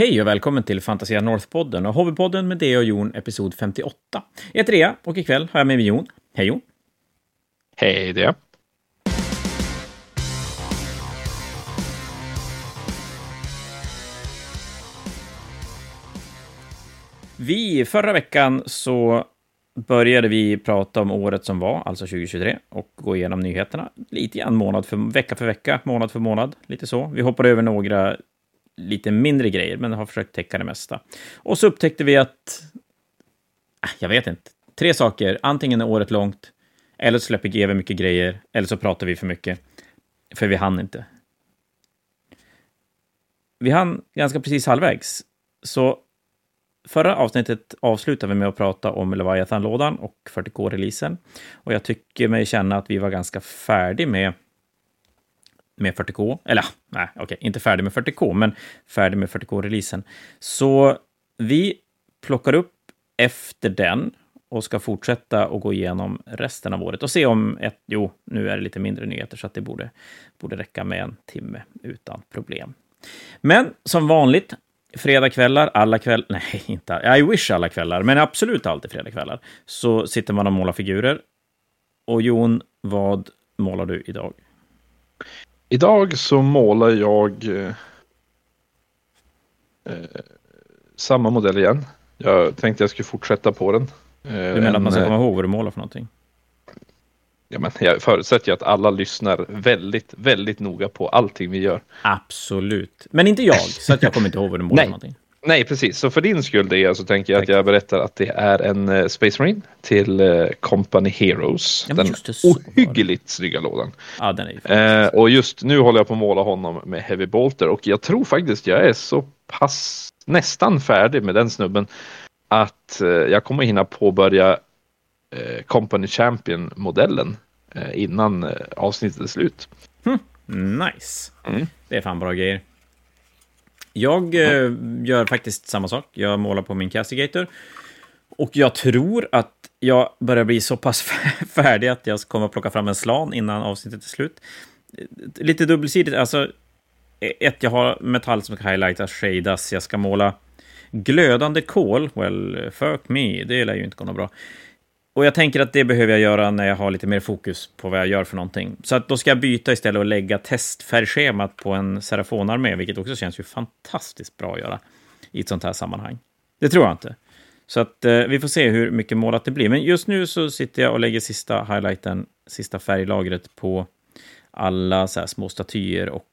hej och välkommen till Fantasia North-podden och Hobbypodden med Dea och Jon, episod 58. Jag heter Rea och ikväll har jag med mig Jon. Hej Jon! Hej det. Vi, förra veckan så började vi prata om året som var, alltså 2023, och gå igenom nyheterna lite grann månad för vecka för vecka, månad för månad, lite så. Vi hoppade över några lite mindre grejer, men har försökt täcka det mesta. Och så upptäckte vi att, äh, jag vet inte, tre saker. Antingen är året långt, eller så släpper GV mycket grejer, eller så pratar vi för mycket. För vi hann inte. Vi hann ganska precis halvvägs. Så förra avsnittet avslutade vi med att prata om Leviathan-lådan och 40K-releasen. Och jag tycker mig känna att vi var ganska färdig med med 40K. Eller nej, okej, okay, inte färdig med 40K, men färdig med 40K-releasen. Så vi plockar upp efter den och ska fortsätta och gå igenom resten av året och se om ett... Jo, nu är det lite mindre nyheter, så att det borde, borde räcka med en timme utan problem. Men som vanligt, fredagkvällar, alla kvällar... Nej, inte... I wish alla kvällar, men absolut alltid fredagkvällar. Så sitter man och målar figurer. Och Jon, vad målar du idag? Idag så målar jag eh, eh, samma modell igen. Jag tänkte jag skulle fortsätta på den. Eh, du menar en, att man ska komma ihåg vad du målar för någonting? Ja, men jag förutsätter ju att alla lyssnar väldigt, väldigt noga på allting vi gör. Absolut. Men inte jag, så att jag kommer inte ihåg vad du målar för någonting. Nej, precis. Så för din skull det så tänker jag Tack. att jag berättar att det är en uh, Space Marine till uh, Company Heroes. Ja, den ohyggligt snygga lådan. Ja, den är uh, Och just nu håller jag på att måla honom med Heavy Bolter och jag tror faktiskt jag är så pass nästan färdig med den snubben att uh, jag kommer hinna påbörja Company Champion-modellen innan avsnittet är slut. Hm. Nice. Mm. Det är fan bra grejer. Jag eh, gör faktiskt samma sak. Jag målar på min Castigator. Och jag tror att jag börjar bli så pass färdig att jag kommer att plocka fram en slan innan avsnittet är slut. Lite dubbelsidigt, alltså. Ett, jag har metall som ska highlightas, shadas. Jag ska måla glödande kol. Well, fuck me, det lär ju inte gå något bra. Och jag tänker att det behöver jag göra när jag har lite mer fokus på vad jag gör för någonting. Så att då ska jag byta istället och lägga testfärgschemat på en Serafonarmé, vilket också känns ju fantastiskt bra att göra i ett sånt här sammanhang. Det tror jag inte. Så att eh, vi får se hur mycket målat det blir. Men just nu så sitter jag och lägger sista highlighten, sista färglagret på alla så här små statyer och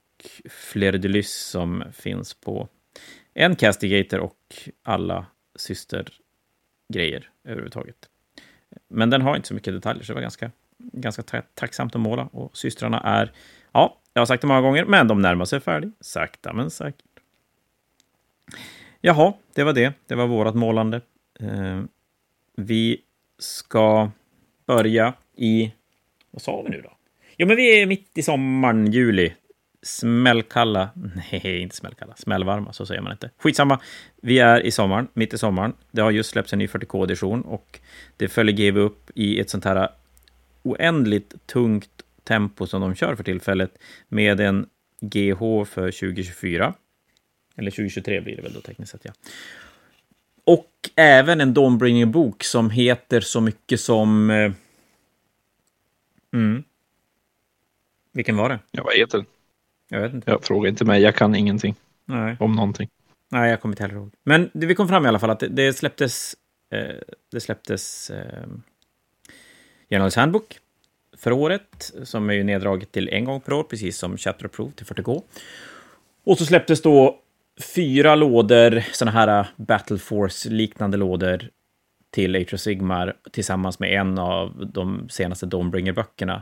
fleur de lys som finns på en Castigator och alla systergrejer överhuvudtaget. Men den har inte så mycket detaljer, så det var ganska, ganska tacksamt att måla. Och systrarna är, ja, jag har sagt det många gånger, men de närmar sig färdig. Sakta men säkert. Jaha, det var det. Det var vårt målande. Eh, vi ska börja i... Vad sa vi nu då? Jo, men vi är mitt i sommaren, juli smällkalla, nej inte smällkalla, smällvarma, så säger man inte. Skitsamma, vi är i sommaren, mitt i sommaren. Det har just släppts en ny 40K-edition och det följer GW upp i ett sånt här oändligt tungt tempo som de kör för tillfället med en GH för 2024. Eller 2023 blir det väl då tekniskt sett, ja. Och även en Dawnbringer-bok som heter så mycket som... Eh, mm. Vilken var det? Ja, vad heter den? Jag vet inte. Jag frågar inte mig, jag kan ingenting Nej. om någonting. Nej, jag kommer inte heller ihåg. Men det, vi kom fram i alla fall att det, det släpptes, eh, det släpptes eh, Generals Handbook för året, som är ju neddraget till en gång per år, precis som Chapter Proof till 40K. Och så släpptes då fyra lådor, sådana här uh, Battle Force-liknande lådor till of Sigmar tillsammans med en av de senaste Dawnbringer-böckerna.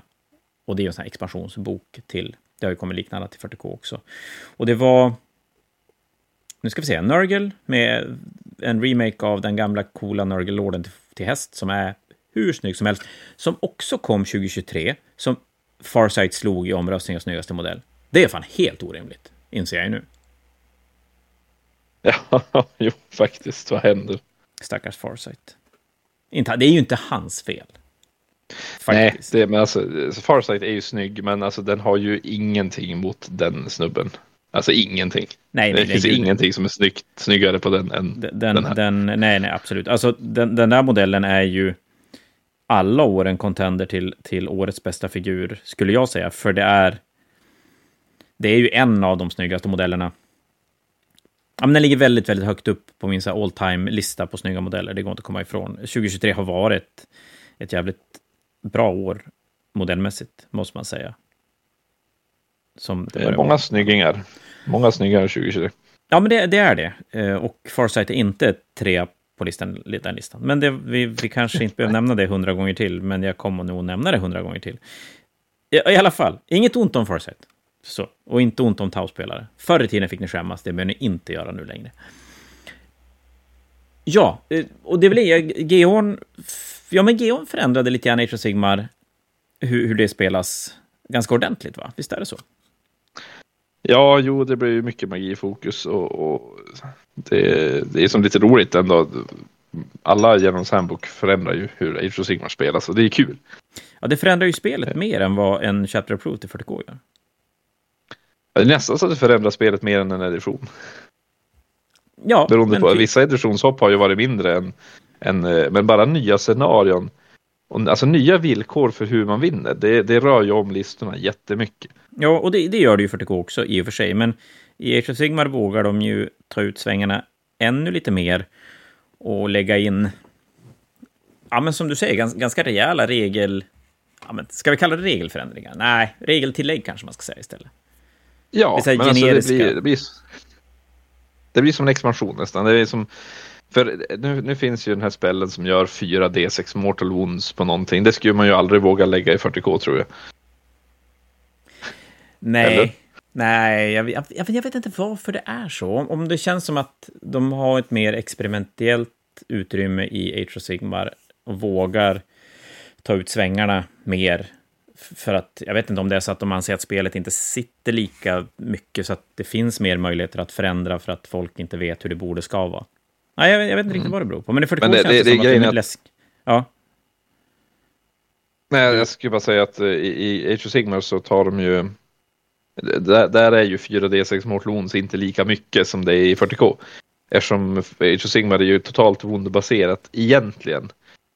Och det är en sån här expansionsbok till det har ju kommit liknande till 40K också. Och det var... Nu ska vi se, Nurgle med en remake av den gamla coola Nurgle-lorden till, till häst som är hur snygg som helst. Som också kom 2023, som Farsight slog i omröstningen snyggaste modell. Det är fan helt orimligt, inser jag ju nu. Ja, jo, faktiskt. Vad händer? Stackars Farsight. Det är ju inte hans fel. Faktiskt. Nej, det, men alltså, Farsight är ju snygg, men alltså, den har ju ingenting mot den snubben. Alltså ingenting. Nej, det nej, finns nej, ingenting som är snyggt, snyggare på den än den, den här. den, nej, nej, absolut. Alltså, den, den där modellen är ju alla år en contender till, till årets bästa figur, skulle jag säga. För det är... Det är ju en av de snyggaste modellerna. Ja, men den ligger väldigt, väldigt högt upp på min all time-lista på snygga modeller. Det går inte att komma ifrån. 2023 har varit ett jävligt bra år modellmässigt, måste man säga. Som det Det många vara. snyggingar. Många snyggingar 2023. Ja, men det, det är det. Eh, Och Farsight är inte trea på listan, den listan. Men det, vi, vi kanske inte behöver nämna det hundra gånger till, men jag kommer nog nämna det hundra gånger till. I, I alla fall, inget ont om Farsight. Så, och inte ont om Tau-spelare. Förr i tiden fick ni skämmas, det behöver ni inte göra nu längre. Ja, eh, och det är väl det, Geon... Ja, men Geon förändrade lite grann Age of Sigmar, hur, hur det spelas ganska ordentligt, va? Visst är det så? Ja, jo, det blir ju mycket magifokus och, och det, det är som lite roligt ändå. Alla genom Handbook förändrar ju hur Age of Sigmar spelas och det är kul. Ja, det förändrar ju spelet mer än vad en Chapter Approved till 40K gör. Det är nästan så att det förändrar spelet mer än en edition. Ja, Beroende på, typ- vissa editionshopp har ju varit mindre än, än eh, men bara nya scenarion. Och, alltså nya villkor för hur man vinner, det, det rör ju om listorna jättemycket. Ja, och det, det gör det ju för 40K också i och för sig, men i Age of Sigmar vågar de ju ta ut svängarna ännu lite mer och lägga in, ja men som du säger, ganska, ganska rejäla regel... Ja, men ska vi kalla det regelförändringar? Nej, regeltillägg kanske man ska säga istället. Ja, Det men alltså det blir, det, blir, det blir som en expansion nästan. Det är som, för nu, nu finns ju den här spellen som gör 4 D6 Mortal Wounds på någonting. Det skulle man ju aldrig våga lägga i 40K tror jag. Nej, Eller? nej, jag, jag, jag, vet inte varför det är så. Om, om det känns som att de har ett mer experimentellt utrymme i of Sigmar och vågar ta ut svängarna mer. För att, jag vet inte om det är så att de anser att spelet inte sitter lika mycket så att det finns mer möjligheter att förändra för att folk inte vet hur det borde ska vara. Nej, jag, vet- jag vet inte riktigt vad det beror på. Men 40 Mm. Men det- känns det, det- det som att det är att- läsk. Ja, Nej, jag skulle bara säga att eh, i, i Age of Sigmar så tar de ju där, där är ju 4D6 Mortal Wounds inte lika mycket som det är i 40K. Eftersom Age of Sigmar är ju totalt woundbaserat egentligen.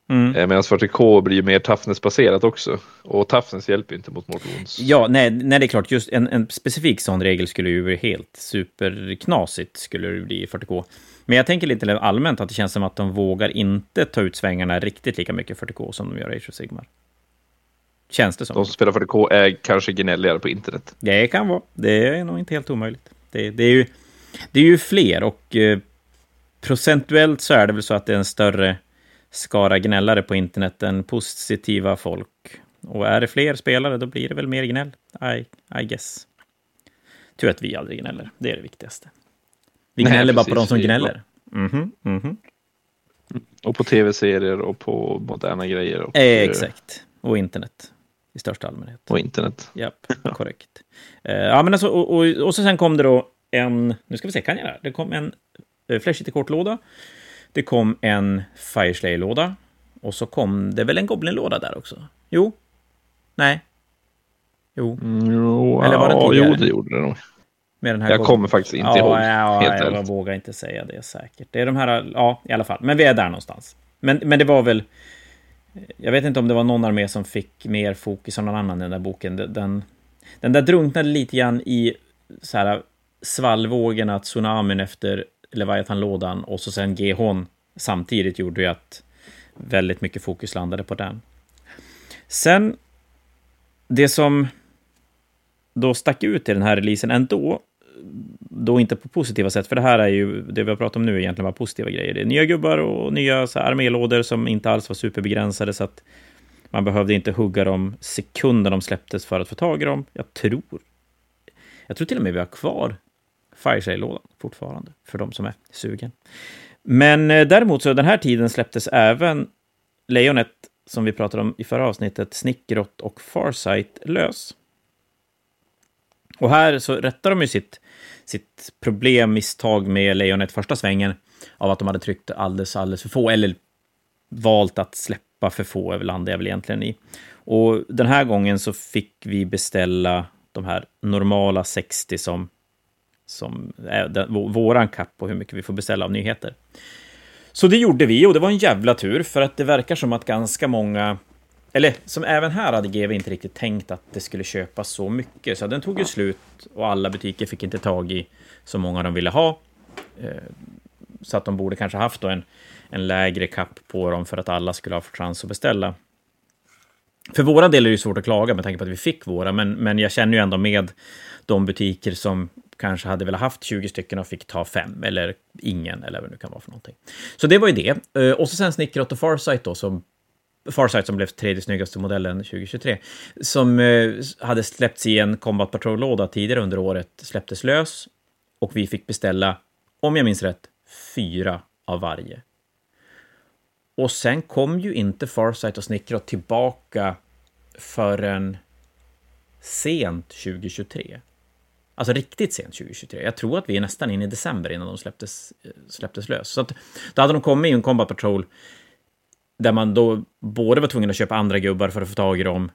mm. Eh, Medan 40K blir ju mer toughness-baserat också. Och toughness hjälper inte mot Mortal Wounds. Ja, nej, nej, det är klart. Just en, en specifik sån regel skulle ju bli helt superknasigt, skulle det bli i 40K. Men jag tänker lite allmänt att det känns som att de vågar inte ta ut svängarna riktigt lika mycket i 40K som de gör i Age of Sigmar. Känns det som. De som spelar 40K är kanske gnälligare på internet. Det kan vara. Det är nog inte helt omöjligt. Det, det, är, ju, det är ju fler och eh, procentuellt så är det väl så att det är en större skara gnällare på internet än positiva folk. Och är det fler spelare, då blir det väl mer gnäll. I, I guess. Tur att vi aldrig gnäller. Det är det viktigaste. Vi Nej, gnäller bara på de som gnäller. Mhm, mhm. Och på tv-serier och på moderna grejer. Och, Eh, eh, exakt. Och internet i största allmänhet. och internet. Japp, korrekt. Eh, ja, men alltså, och, och, och så sen kom det då en, nu ska vi se, kan jag det här? Det kom en uh, Flash kortlåda. Det kom en Fireslayer-låda. Och så kom det väl en Goblin-låda där också? Jo? Nej? Jo, Mm, jo, Eller var det ja, tidigare? jo, det gjorde det nog. Med den här Jag kommer faktiskt inte ja, ihåg. Ja, helt jag, ärligt. vågar inte säga det säkert. Det är de här, ja, i alla fall. Men vi är där någonstans. Men, men det var väl... Jag vet inte om det var någon armé som fick mer fokus än någon annan i den där boken. Den, den, där drunknade lite grann i så här svallvågorna, tsunamin efter Leviathan-lådan och så sen GHn samtidigt gjorde ju att väldigt mycket fokus landade på den. Sen, det som då stack ut i den här releasen ändå, då inte på positiva sätt, för det här är ju, det vi har pratat om nu är egentligen bara positiva grejer. Det är nya gubbar och nya så här, armélådor som inte alls var superbegränsade, så att man behövde inte hugga dem sekunden de släpptes för att få tag i dem. Jag tror, jag tror till och med vi har kvar Fireshale-lådan fortfarande, för de som är sugen. Men eh, däremot så den här tiden släpptes även Lejonet, som vi pratade om i förra avsnittet, Snickrot och Farsight lös. Och här så rättar de ju sitt, sitt problem, misstag med Lejonet första svängen av att de hade tryckt alldeles, alldeles för få, eller valt att släppa för få, landade jag väl egentligen i. Och den här gången så fick vi beställa de här normala 60 som som är den, våran kapp på hur mycket vi får beställa av nyheter. Så det gjorde vi och det var en jävla tur för att det verkar som att ganska många eller som även här hade GV inte riktigt tänkt att det skulle köpas så mycket. Så den tog ju slut och alla butiker fick inte tag i så många de ville ha. Eh, så att de borde kanske haft en, en lägre kapp på dem för att alla skulle ha fått chans att beställa. För våra del är det svårt att klaga med tanke på att vi fick våra, men, men jag känner ju ändå med de butiker som kanske hade velat haft 20 stycken och fick ta fem, eller ingen, eller vad det nu kan vara för någonting. Så det var ju det. Eh, och så sen Snickrot och Farsight då, som Farsight som blev tredje snyggaste modellen 2023, som eh, hade släppts i en Combat Patrol-låda tidigare under året, släpptes lös och vi fick beställa, om jag minns rätt, fyra av varje. Och sen kom ju inte Farsight och Snickrot tillbaka förrän sent 2023. Alltså riktigt sent 2023. Jag tror att vi är nästan inne i december innan de släpptes, eh, släpptes lös. Så att, då hade de kommit i en Combat Patrol där man då både var tvungen att köpa andra gubbar för att få tag i dem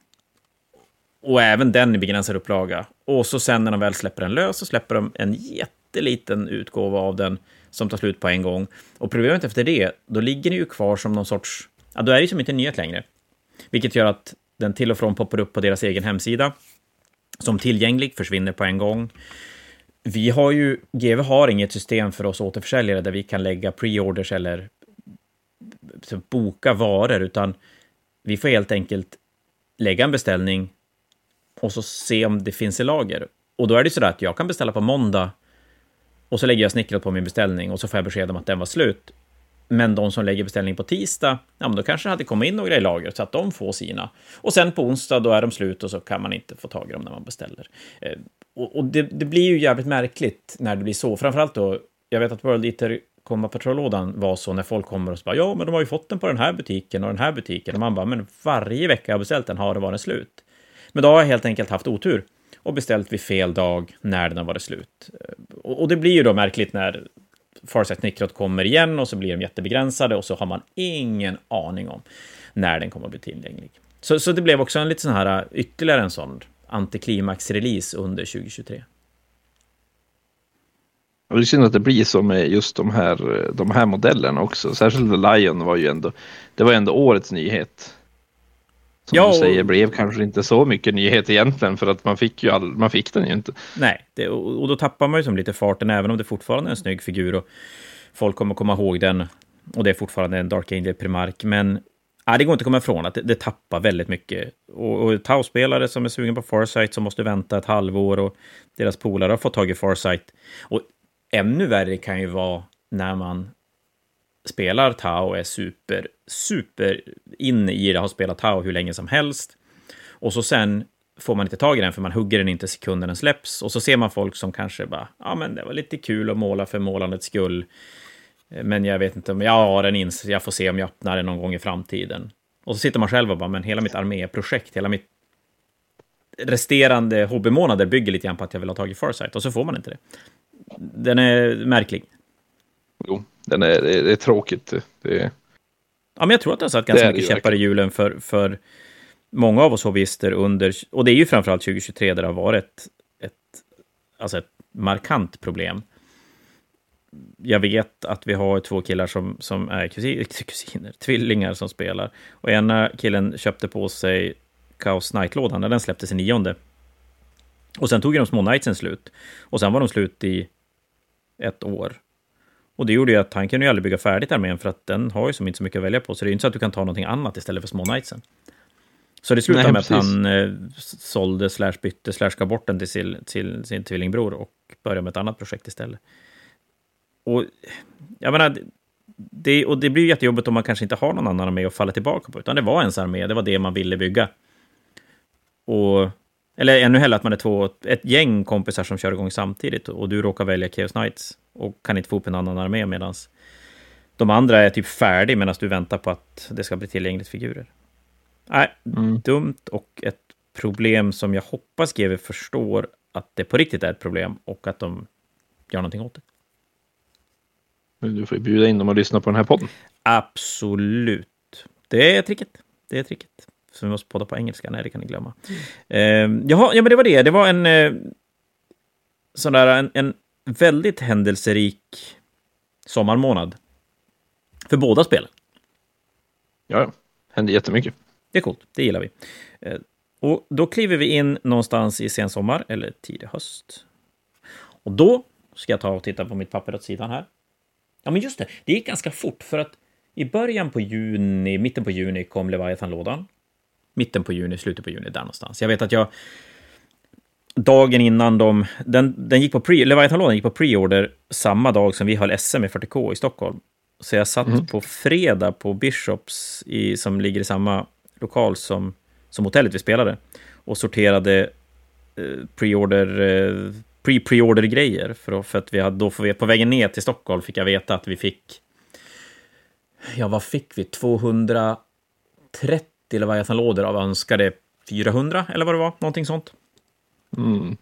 och även den i begränsad upplaga. Och så sen när de väl släpper den lös så släpper de en jätteliten utgåva av den som tar slut på en gång. Och problemet efter det, då ligger den ju kvar som någon sorts... Ja, då är det ju som inte en nyhet längre. Vilket gör att den till och från poppar upp på deras egen hemsida som tillgänglig, försvinner på en gång. Vi har ju, GV har inget system för oss återförsäljare där vi kan lägga pre-orders eller boka varor, utan vi får helt enkelt lägga en beställning och så se om det finns i lager. Och då är det så att jag kan beställa på måndag och så lägger jag snickret på min beställning och så får jag besked om att den var slut. Men de som lägger beställning på tisdag, ja, men då kanske det hade kommit in några i lagret så att de får sina. Och sen på onsdag, då är de slut och så kan man inte få tag i dem när man beställer. Eh, och, och det, det, blir ju jävligt märkligt när det blir så. Framförallt då, jag vet att World Eater komma patrollådan var så när folk kommer och så bara ja, men de har ju fått den på den här butiken och den här butiken och man bara men varje vecka jag beställt den har det varit slut. Men då har jag helt enkelt haft otur och beställt vid fel dag när den har varit slut. Eh, och, och det blir ju då märkligt när Farsight Nickrot kommer igen och så blir de jättebegränsade och så har man ingen aning om när den kommer att bli tillgänglig. Så, så det blev också en lite sån här eh, ytterligare en sån antiklimax-release under 2023. Och det är synd att det blir så med just de här, de här modellerna också. Särskilt Lion var ju ändå, det var ändå årets nyhet. Som ja, du säger blev kanske inte så mycket nyhet egentligen för att man fick ju all, man fick den ju inte. Nej, det, och då tappar man ju som lite farten även om det fortfarande är en snygg figur och folk kommer komma ihåg den. Och det är fortfarande en Dark Angel Primark, men ja, det går inte att komma ifrån att det, det tappar väldigt mycket. Och, och Tau-spelare som är sugen på Farsight som måste vänta ett halvår och deras polare har fått tag i Farsight. Och ännu värre kan ju vara när man spelar Tao och är super, super inne i det, har spelat Tao hur länge som helst. Och så sen får man inte tag i den för man hugger den inte sekunden den släpps. Och så ser man folk som kanske bara, ja men det var lite kul att måla för målandets skull. Men jag vet inte om jag har den ins, jag får se om jag öppnar den någon gång i framtiden. Och så sitter man själv och bara, men hela mitt arméprojekt, hela mitt resterande hobbymånader bygger lite grann på att jag vill ha tag i Farsight och så får man inte det den är märklig. Jo, den är, det, är, det är tråkigt. Det är... Ja, men jag tror att det har satt ganska mycket käppar i hjulen för, för många av oss hobbyister under, och det är ju framförallt 2023 där det har varit ett, ett, alltså ett markant problem. Jag vet att vi har två killar som, som är kusiner, kusiner, tvillingar som spelar. Och ena killen köpte på sig Chaos Knight-lådan när den släpptes i nionde. Och sen tog de små Knightsen slut. Och sen var de slut i ett år. Och det gjorde ju att han kunde ju aldrig bygga färdigt armén för att den har ju som inte så mycket att välja på. Så det är ju inte så att du kan ta någonting annat istället för små Knightsen. Så det slutade med precis. att han eh, sålde, slash bytte, slash gav bort den till sin, till sin tvillingbror och började med ett annat projekt istället. Och jag menar, det, och det blir ju jättejobbigt om man kanske inte har någon annan armé att falla tillbaka på, utan det var ens armé, det var det man ville bygga. Och eller ännu hellre att man är två, ett gäng kompisar som kör igång samtidigt och du råkar välja Chaos Knights och kan inte få upp en annan armé medan de andra är typ färdig medan du väntar på att det ska bli tillgängligt figurer. Nej, mm. dumt och ett problem som jag hoppas GW förstår att det på riktigt är ett problem och att de gör någonting åt det. Du får bjuda in dem och lyssna på den här podden. Absolut. Det är tricket. Det är tricket. Så vi måste podda på engelska. Nej, det kan ni glömma. Mm. Eh, jaha, ja, men det var det. Det var en eh, sån där en, en väldigt händelserik sommarmånad. För båda spelen. Ja, ja. Hände jättemycket. Det är coolt, det gillar vi. Eh, och då kliver vi in någonstans i sen sommar, eller tidig höst. Och då ska jag ta och titta på mitt papper åt sidan här. Ja, men just det, det gick ganska fort för att i början på juni, mitten på juni kom Leviathan-lådan. Mitten på juni, slutet på juni, där någonstans. Jag vet att jag dagen innan de... Den, den gick på pre, Leviathan-lådan gick på preorder samma dag som vi höll SM i 40K i Stockholm. Så jag satt mm. på fredag på Bishops, i, som ligger i samma lokal som, som hotellet vi spelade, och sorterade eh, preorder, eh, pre-preorder-grejer. För, för att vi hade då, för, på vägen ner till Stockholm fick jag veta att vi fick... Ja, vad fick vi? 230 Leviathan-lådor av önskade 400, eller vad det var, någonting sånt. Mm.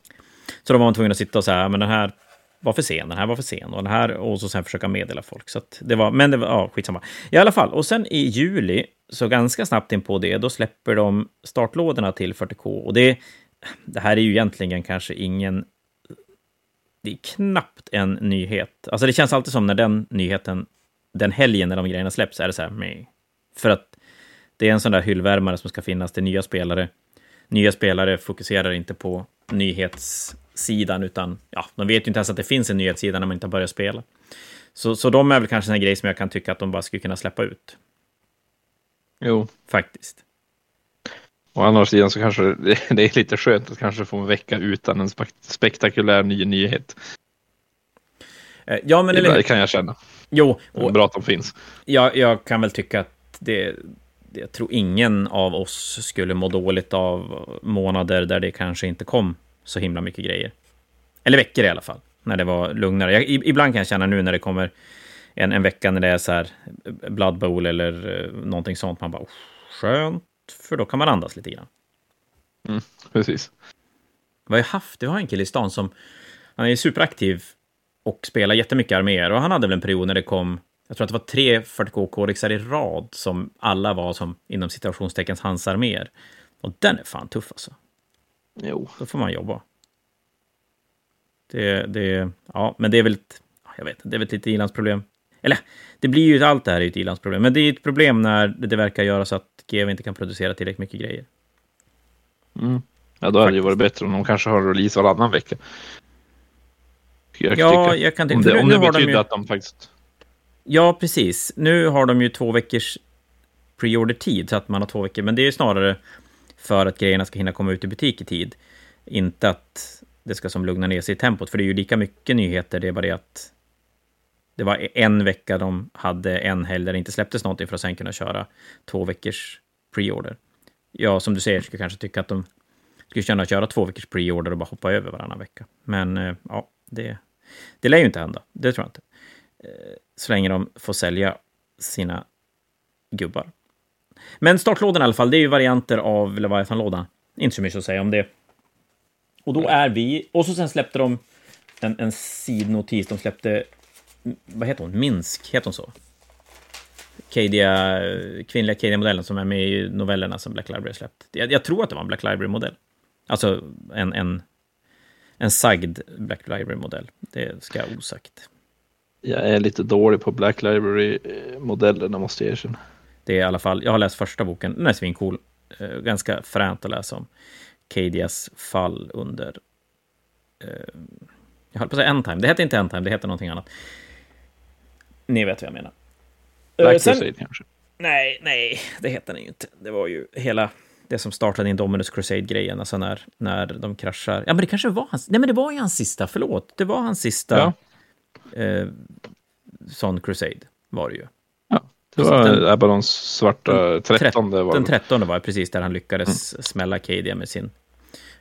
Så då var man tvungen att sitta och säga, men den här var för sen, den här var för sen och den här och så sen försöka meddela folk. Så det var, men det var, ja, skitsamma. I alla fall, och sen i juli, så ganska snabbt in på det, då släpper de startlådorna till 40K och det, det här är ju egentligen kanske ingen, det är knappt en nyhet. Alltså det känns alltid som när den nyheten, den helgen när de grejerna släpps, är det så här, med. För att det är en sån där hyllvärmare som ska finnas till nya spelare. Nya spelare fokuserar inte på nyhetssidan, utan ja, de vet ju inte ens att det finns en nyhetssida när man inte har börjat spela. Så, så de är väl kanske en grej som jag kan tycka att de bara skulle kunna släppa ut. Jo. Faktiskt. Å andra sidan så kanske det är lite skönt att kanske få en vecka utan en spektakulär ny nyhet. Eh, ja, men det kan jag känna. Jo. Och, bra att de finns. Ja, jag kan väl tycka att det, jag tror ingen av oss skulle må dåligt av månader där det kanske inte kom så himla mycket grejer. Eller veckor i alla fall, när det var lugnare. Jag, ibland kan jag känna nu när det kommer en, en vecka när det är så här Blood Bowl eller uh, någonting sånt, man bara skönt, för då kan man andas lite grann. Mm, precis. Vi har haft, vi har en kille i stan som, han är superaktiv och spelar jättemycket arméer och han hade väl en period när det kom jag tror att det var tre 40K-kodexar i rad som alla var som inom situationsteckens hans arméer. Och den är fan tuff alltså. Jo. Då får man jobba. Det, det, ja, men det är väl ett, jag vet det är väl ett ilandsproblem. Eller, det blir ju, allt det här är ett ilandsproblem, men det är ett problem när det verkar göra så att GW inte kan producera tillräckligt mycket grejer. Mm. Ja, då hade det ju varit bättre om de kanske har release varannan vecka. Jag ja, jag kan Om det, om det betyder de ju... att de faktiskt Ja, precis. Nu har de ju två veckors preorder-tid, så att man har två veckor. Men det är ju snarare för att grejerna ska hinna komma ut i butik i tid. Inte att det ska som lugna ner sig i tempot, för det är ju lika mycket nyheter, det är bara det att det var en vecka de hade en helg där det inte släpptes någonting för att sen kunna köra två veckors preorder. Ja, som du säger, skulle kanske tycka att de skulle känna att köra två veckors preorder och bara hoppa över varannan vecka. Men eh, ja, det, det lär ju inte hända. Det tror jag inte. Eh, så länge de får sälja sina gubbar. Men startlådan i alla fall, det är ju varianter av Leviathan-lådan. Inte så mycket att säga om det. Och då är vi... Och så sen släppte de en, en sidnotis. De släppte... Vad heter hon? Minsk, heter hon så? Cadia, kvinnliga Cadia-modellen som är med i novellerna som Black Library släppt. Jag, jag tror att det var en Black Library-modell. Alltså en, en, en sagd Black Library-modell. Det ska osagt. Jag är lite dålig på Black Library-modellerna måste jag erkänna. Det är i alla fall, jag har läst första boken, den är svincool. Eh, ganska fränt att läsa om Cadias fall under... Eh, jag höll på att säga Endtime, det heter inte Endtime, det heter någonting annat. Ni vet vad jag menar. Black Sen, Crusade kanske? Nej, nej, det heter den ju inte. Det var ju hela det som startade Indominus Crusade-grejen, alltså när, när de kraschar. Ja, men det kanske var hans... Nej, men det var ju hans sista, förlåt. Det var hans sista... Ja eh, sån Crusade var det ju. Ja, det var den, Abalons svarta 13. var den 13 var precis där han lyckades mm. smälla Cadia med sin...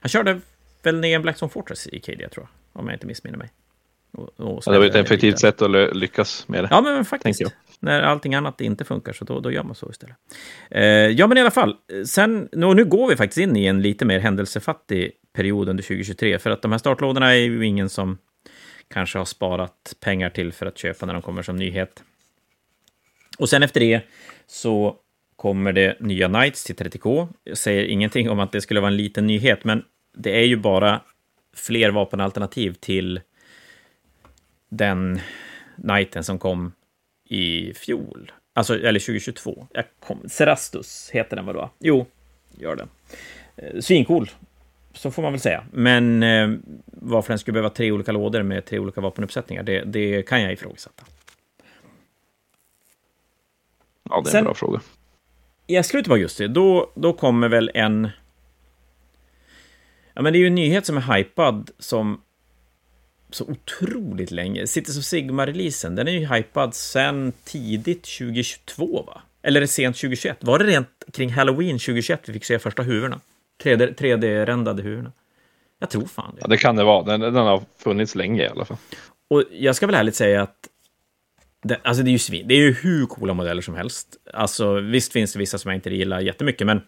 Han körde väl ner en Blackstone Fortress i Cadia, tror jag, om jag inte missminner mig. Och, och ja, det var ett effektivt sätt att lyckas med det. Ja, men faktiskt. När allting annat inte funkar, så då, då gör man så istället. Eh, ja, men i alla fall. Sen, nu, nu går vi faktiskt in i en lite mer händelsefattig period under 2023, för att de här startlådorna är ju ingen som kanske har sparat pengar till för att köpa när de kommer som nyhet. Och sen efter det så kommer det nya Knights till 30K. Jag säger ingenting om att det skulle vara en liten nyhet, men det är ju bara fler vapenalternativ till den nighten som kom i fjol. Alltså, eller 2022. Jag kom, Serastus heter den, vadå? Jo, gör den. Eh, svincool, så får man väl säga. Men eh, varför den skulle behöva tre olika lådor med tre olika vapenuppsättningar, det, det kan jag ifrågasätta. Ja, det är Sen, en bra fråga. I slutet av augusti, då, då kommer väl en... Ja, men det är ju en nyhet som är hypad som så otroligt länge. Cities of Sigma-releasen, den är ju hypad sen tidigt 2022, va? Eller sent 2021? Var det rent kring Halloween 2021 vi fick se första huvudena? 3D-rändade huvudena? Jag tror fan det. Ja, det kan det vara. Den, den har funnits länge i alla fall. Och jag ska väl ärligt säga att det, alltså det är ju svin. Det är ju hur coola modeller som helst. Alltså visst finns det vissa som jag inte gillar jättemycket, men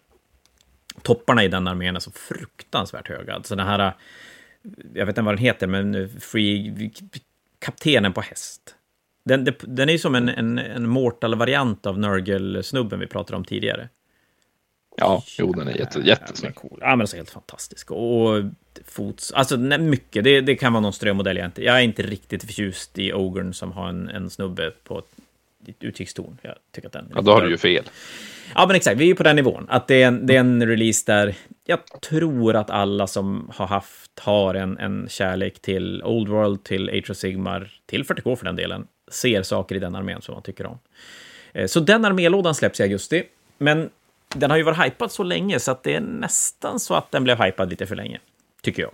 topparna i den armén är så fruktansvärt höga. Alltså den här, jag vet inte vad den heter, men Free Kaptenen på häst. Den, den är ju som en, en, en Mortal-variant av Nurgle-snubben vi pratade om tidigare. Ja, jo, den är jätte, jättesnygg. Cool. Ja, men alltså helt fantastisk. Och fots, alltså nej, mycket. Det, det kan vara någon strömodell jag inte. Jag är inte riktigt förtjust i Ogern som har en, en snubbe på ett, ett utkikstorn. Jag tycker att den... Ja, då har du ju fel. Ja, men exakt. Vi är på den nivån. Att det är en, det är en release där jag tror att alla som har haft, har en, en kärlek till Old World, till Age of Sigmar, till 40K för den delen, ser saker i den armén som man tycker om. Eh, så den armélådan släpps i augusti. Men den har ju varit hypad så länge så att det är nästan så att den blev hypad lite för länge, tycker jag.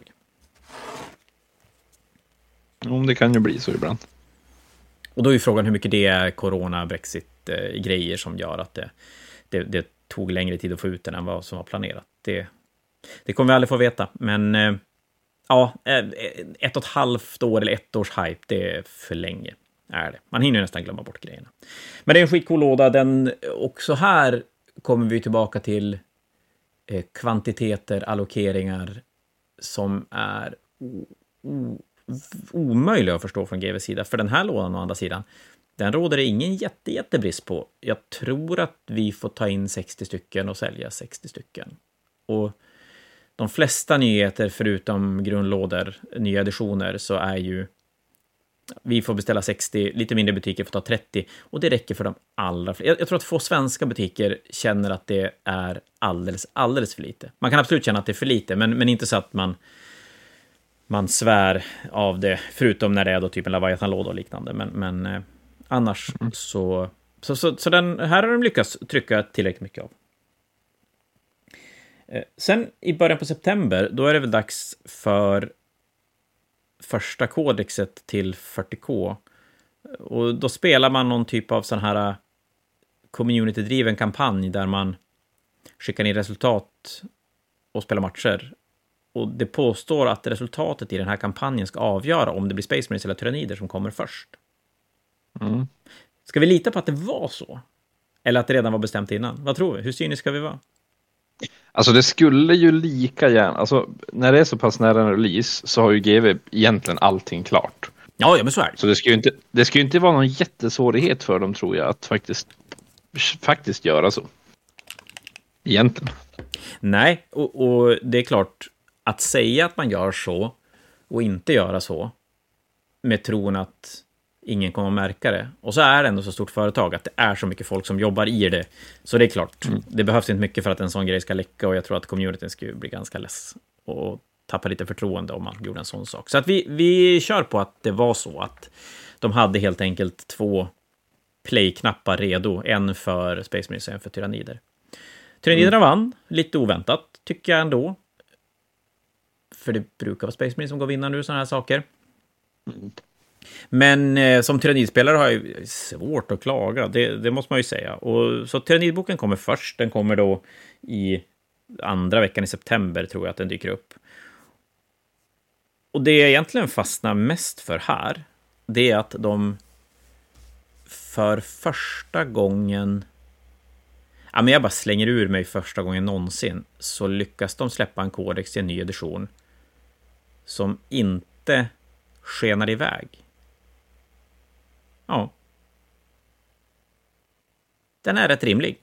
Om det kan ju bli så ibland. Och då är frågan hur mycket det är corona, brexit-grejer som gör att det, det, det, tog längre tid att få ut den än vad som var planerat. Det, det kommer vi aldrig få veta, men eh, ja, eh, ett och ett halvt år eller ett års hype, det är för länge. Är det. Man hinner nästan glömma bort grejerna. Men det är en skitcool låda. Den, också här kommer vi tillbaka till eh, kvantiteter, allokeringar som är omöjliga att förstå från GVs sida. För den här lådan å andra sidan, den råder det ingen jätte, jättebrist på. Jag tror att vi får ta in 60 stycken och sälja 60 stycken. Och de flesta nyheter, förutom grundlådor, nya editioner, så är ju vi får beställa 60, lite mindre butiker får ta 30 och det räcker för de allra flesta. Jag, jag, tror att få svenska butiker känner att det är alldeles, alldeles för lite. Man kan absolut känna att det är för lite, men, men inte så att man man svär av det, förutom när det är då typ en Leviathan-låda och liknande. Men, men eh, annars mm. så, så, så, så, den här har de lyckats trycka tillräckligt mycket av. Eh, sen i början på september, då är det väl dags för första kodexet till 40K. Och då spelar man någon typ av sån här äh, community-driven kampanj där man skickar in resultat och spelar matcher. Och det påstår att resultatet i den här kampanjen ska avgöra om det blir Space Marines eller Tyrannider som kommer först. Mm. Ska vi lita på att det var så? Eller att det redan var bestämt innan? Vad tror vi? Hur cyniska ska vi vara? Alltså det skulle ju lika gärna, alltså när det är så pass nära en release så har ju GV egentligen allting klart. Ja, ja men så är det. Så det ska ju inte, det ska inte vara någon jättesvårighet för dem tror jag att faktiskt, faktiskt göra så. Egentligen. Nej, och, och det är klart, att säga att man gör så och inte göra så med tron att ingen kommer att märka det. Och så är det ändå så stort företag att det är så mycket folk som jobbar i det. Så det är klart, mm. det behövs inte mycket för att en sån grej ska läcka och jag tror att communityn skulle bli ganska less och tappa lite förtroende om man gjorde en sån sak. Så att vi, vi kör på att det var så att de hade helt enkelt två play-knappar redo, en för Space Marines och en för Tyrannider. Tyranniderna mm. vann, lite oväntat, tycker jag ändå. För det brukar vara Space Marines som går vinnare nu, sådana här saker. Men eh, som tyrannidspelare har jag svårt att klaga, det, det, måste man ju säga. Och, så tyrannidboken kommer först, den kommer då i andra veckan i september, tror jag att den dyker upp. Och det jag egentligen fastnar mest för här, det är att de för första gången Ja, men jag bara slänger ur mig första gången någonsin, så lyckas de släppa en kodex i en ny edition som inte skenar iväg. Ja. Den är rätt rimlig.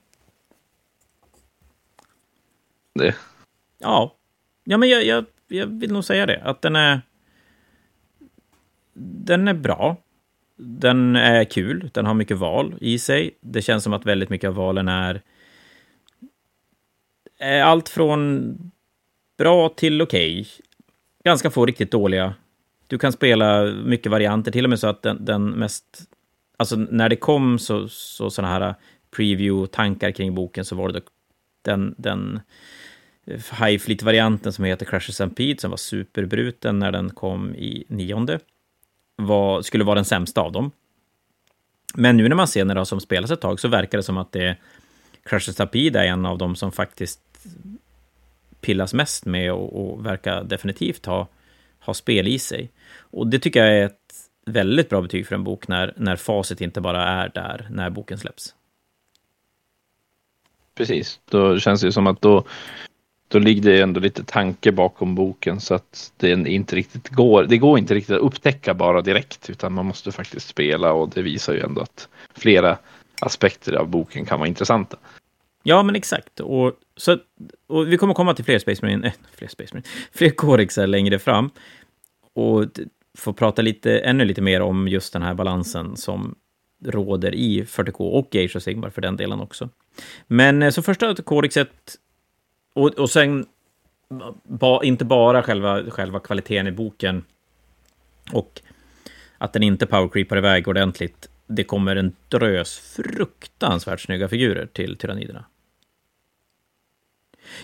Det? Ja. Ja, men jag, jag, jag vill nog säga det. Att den är... den är bra. Den är kul, den har mycket val i sig. Det känns som att väldigt mycket av valen är, är allt från bra till okej. Okay. Ganska få riktigt dåliga. Du kan spela mycket varianter, till och med så att den, den mest... Alltså när det kom så, så sådana här äh, preview-tankar kring boken så var det den, den eh, High Fleet-varianten som heter Crash Stampede som var superbruten när den kom i nionde var, skulle vara den sämsta av dem. Men nu när man ser när det som spelas ett tag så verkar det som att det Crash Stampede är en av dem som faktiskt pillas mest med och, och verkar definitivt ha, ha spel i sig. Och det tycker jag är ett väldigt bra betyg för en bok när, när facit inte bara är där när boken släpps. Precis, då känns det som att då då ligger det ändå lite tanke bakom boken så att det inte riktigt går. Det går inte riktigt att upptäcka bara direkt utan man måste faktiskt spela och det visar ju ändå att flera aspekter av boken kan vara intressanta. Ja, men exakt. Och, så, och vi kommer komma till fler Space Marine, äh, fler Space Marine, fler Corexar längre fram. Och få prata lite, ännu lite mer om just den här balansen som råder i 40K och Age of Sigmar för den delen också. Men eh, så första kodexet och, och sen, ba, inte bara själva, själva kvaliteten i boken och att den inte powercreepar iväg ordentligt. Det kommer en drös fruktansvärt snygga figurer till Tyranniderna.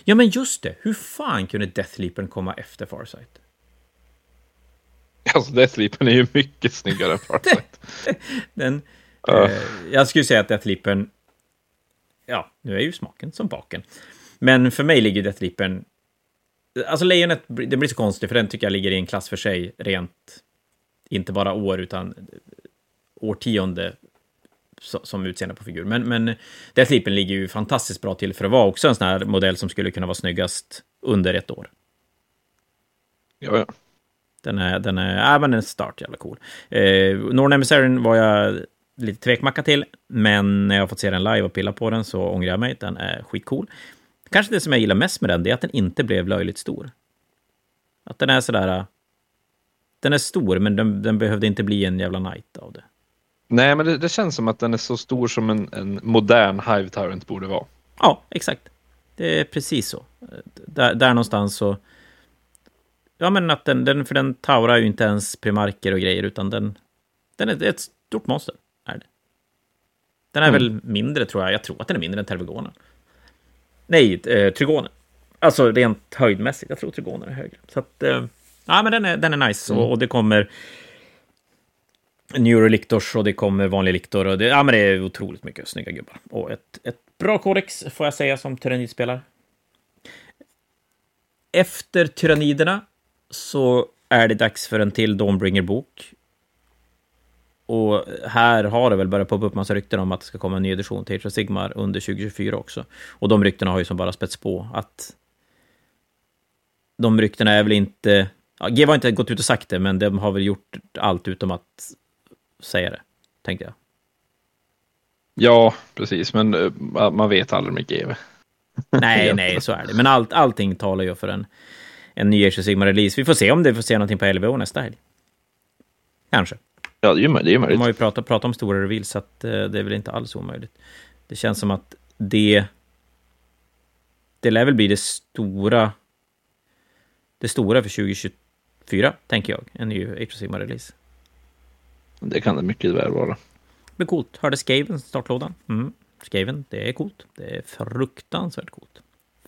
Ja, men just det. Hur fan kunde Deathleapern komma efter Farsight? Alltså, Deathleapern är ju mycket snyggare än Farsight. den, uh. eh, jag skulle säga att Deathleapern... Ja, nu är ju smaken som baken. Men för mig ligger Death Reapern... Alltså Lejonet, det blir så konstigt, för den tycker jag ligger i en klass för sig, rent... Inte bara år, utan årtionde som utseende på figur. Men, men Death Reapern ligger ju fantastiskt bra till för att vara också en sån här modell som skulle kunna vara snyggast under ett år. Ja, ja. Den är, den är, äh, men en start jävla cool. Eh, Northern Emissarian var jag lite tvekmacka till, men när jag fått se den live och pilla på den så ångrar jag mig. Den är skitcool. Kanske det som jag gillar mest med den, det är att den inte blev löjligt stor. Att den är sådär... Äh, den är stor, men den, den behövde inte bli en jävla night av det. Nej, men det, det, känns som att den är så stor som en, en modern Hive Tyrant borde vara. Ja, exakt. Det är precis så. Där, där någonstans så... Ja, men att den, den, för den taurar ju inte ens primarker och grejer, utan den, den är ett stort monster. Är det. Den är mm. väl mindre, tror jag. Jag tror att den är mindre än Tervegonen. Nej, eh, Trigonen. Alltså rent höjdmässigt. Jag tror Trigonen är högre. Så att, eh, ja, men den är, den är nice. Mm. Och, och, det kommer Neuroliktors och det kommer vanlig liktor. Och det, ja, men det är otroligt mycket snygga gubbar. Och ett, ett bra kodex, får jag säga, som tyrannidspelare. Efter tyranniderna så är det dags för en till Dawnbringer-bok. Och här har det väl börjat poppa upp massa rykten om att det ska komma en ny edition till Age of Sigmar under 2024 också. Och de ryktena har ju som bara spets på att de ryktena är väl inte... Ja, GW har inte gått ut och sagt det, men de har väl gjort allt utom att säga det, tänkte jag. Ja, precis, men uh, man vet aldrig med GW. nej, nej, så är det. Men allt, allting talar ju för en, en ny Age of Sigmar-release. Vi får se om det får se någonting på LVO nästa helg. Kanske. Ja, det är ju möjligt. De har ju pratat, pratat om stora reveals, så att, eh, det är väl inte alls omöjligt. Det känns som att det... Det lär väl bli det stora... Det stora för 2024, tänker jag. En ny Age of Sigmar-release. Det kan det mycket väl vara. Det blir coolt. Hörde Skaven startlådan? Mm. Skaven, det är coolt. Det är fruktansvärt coolt.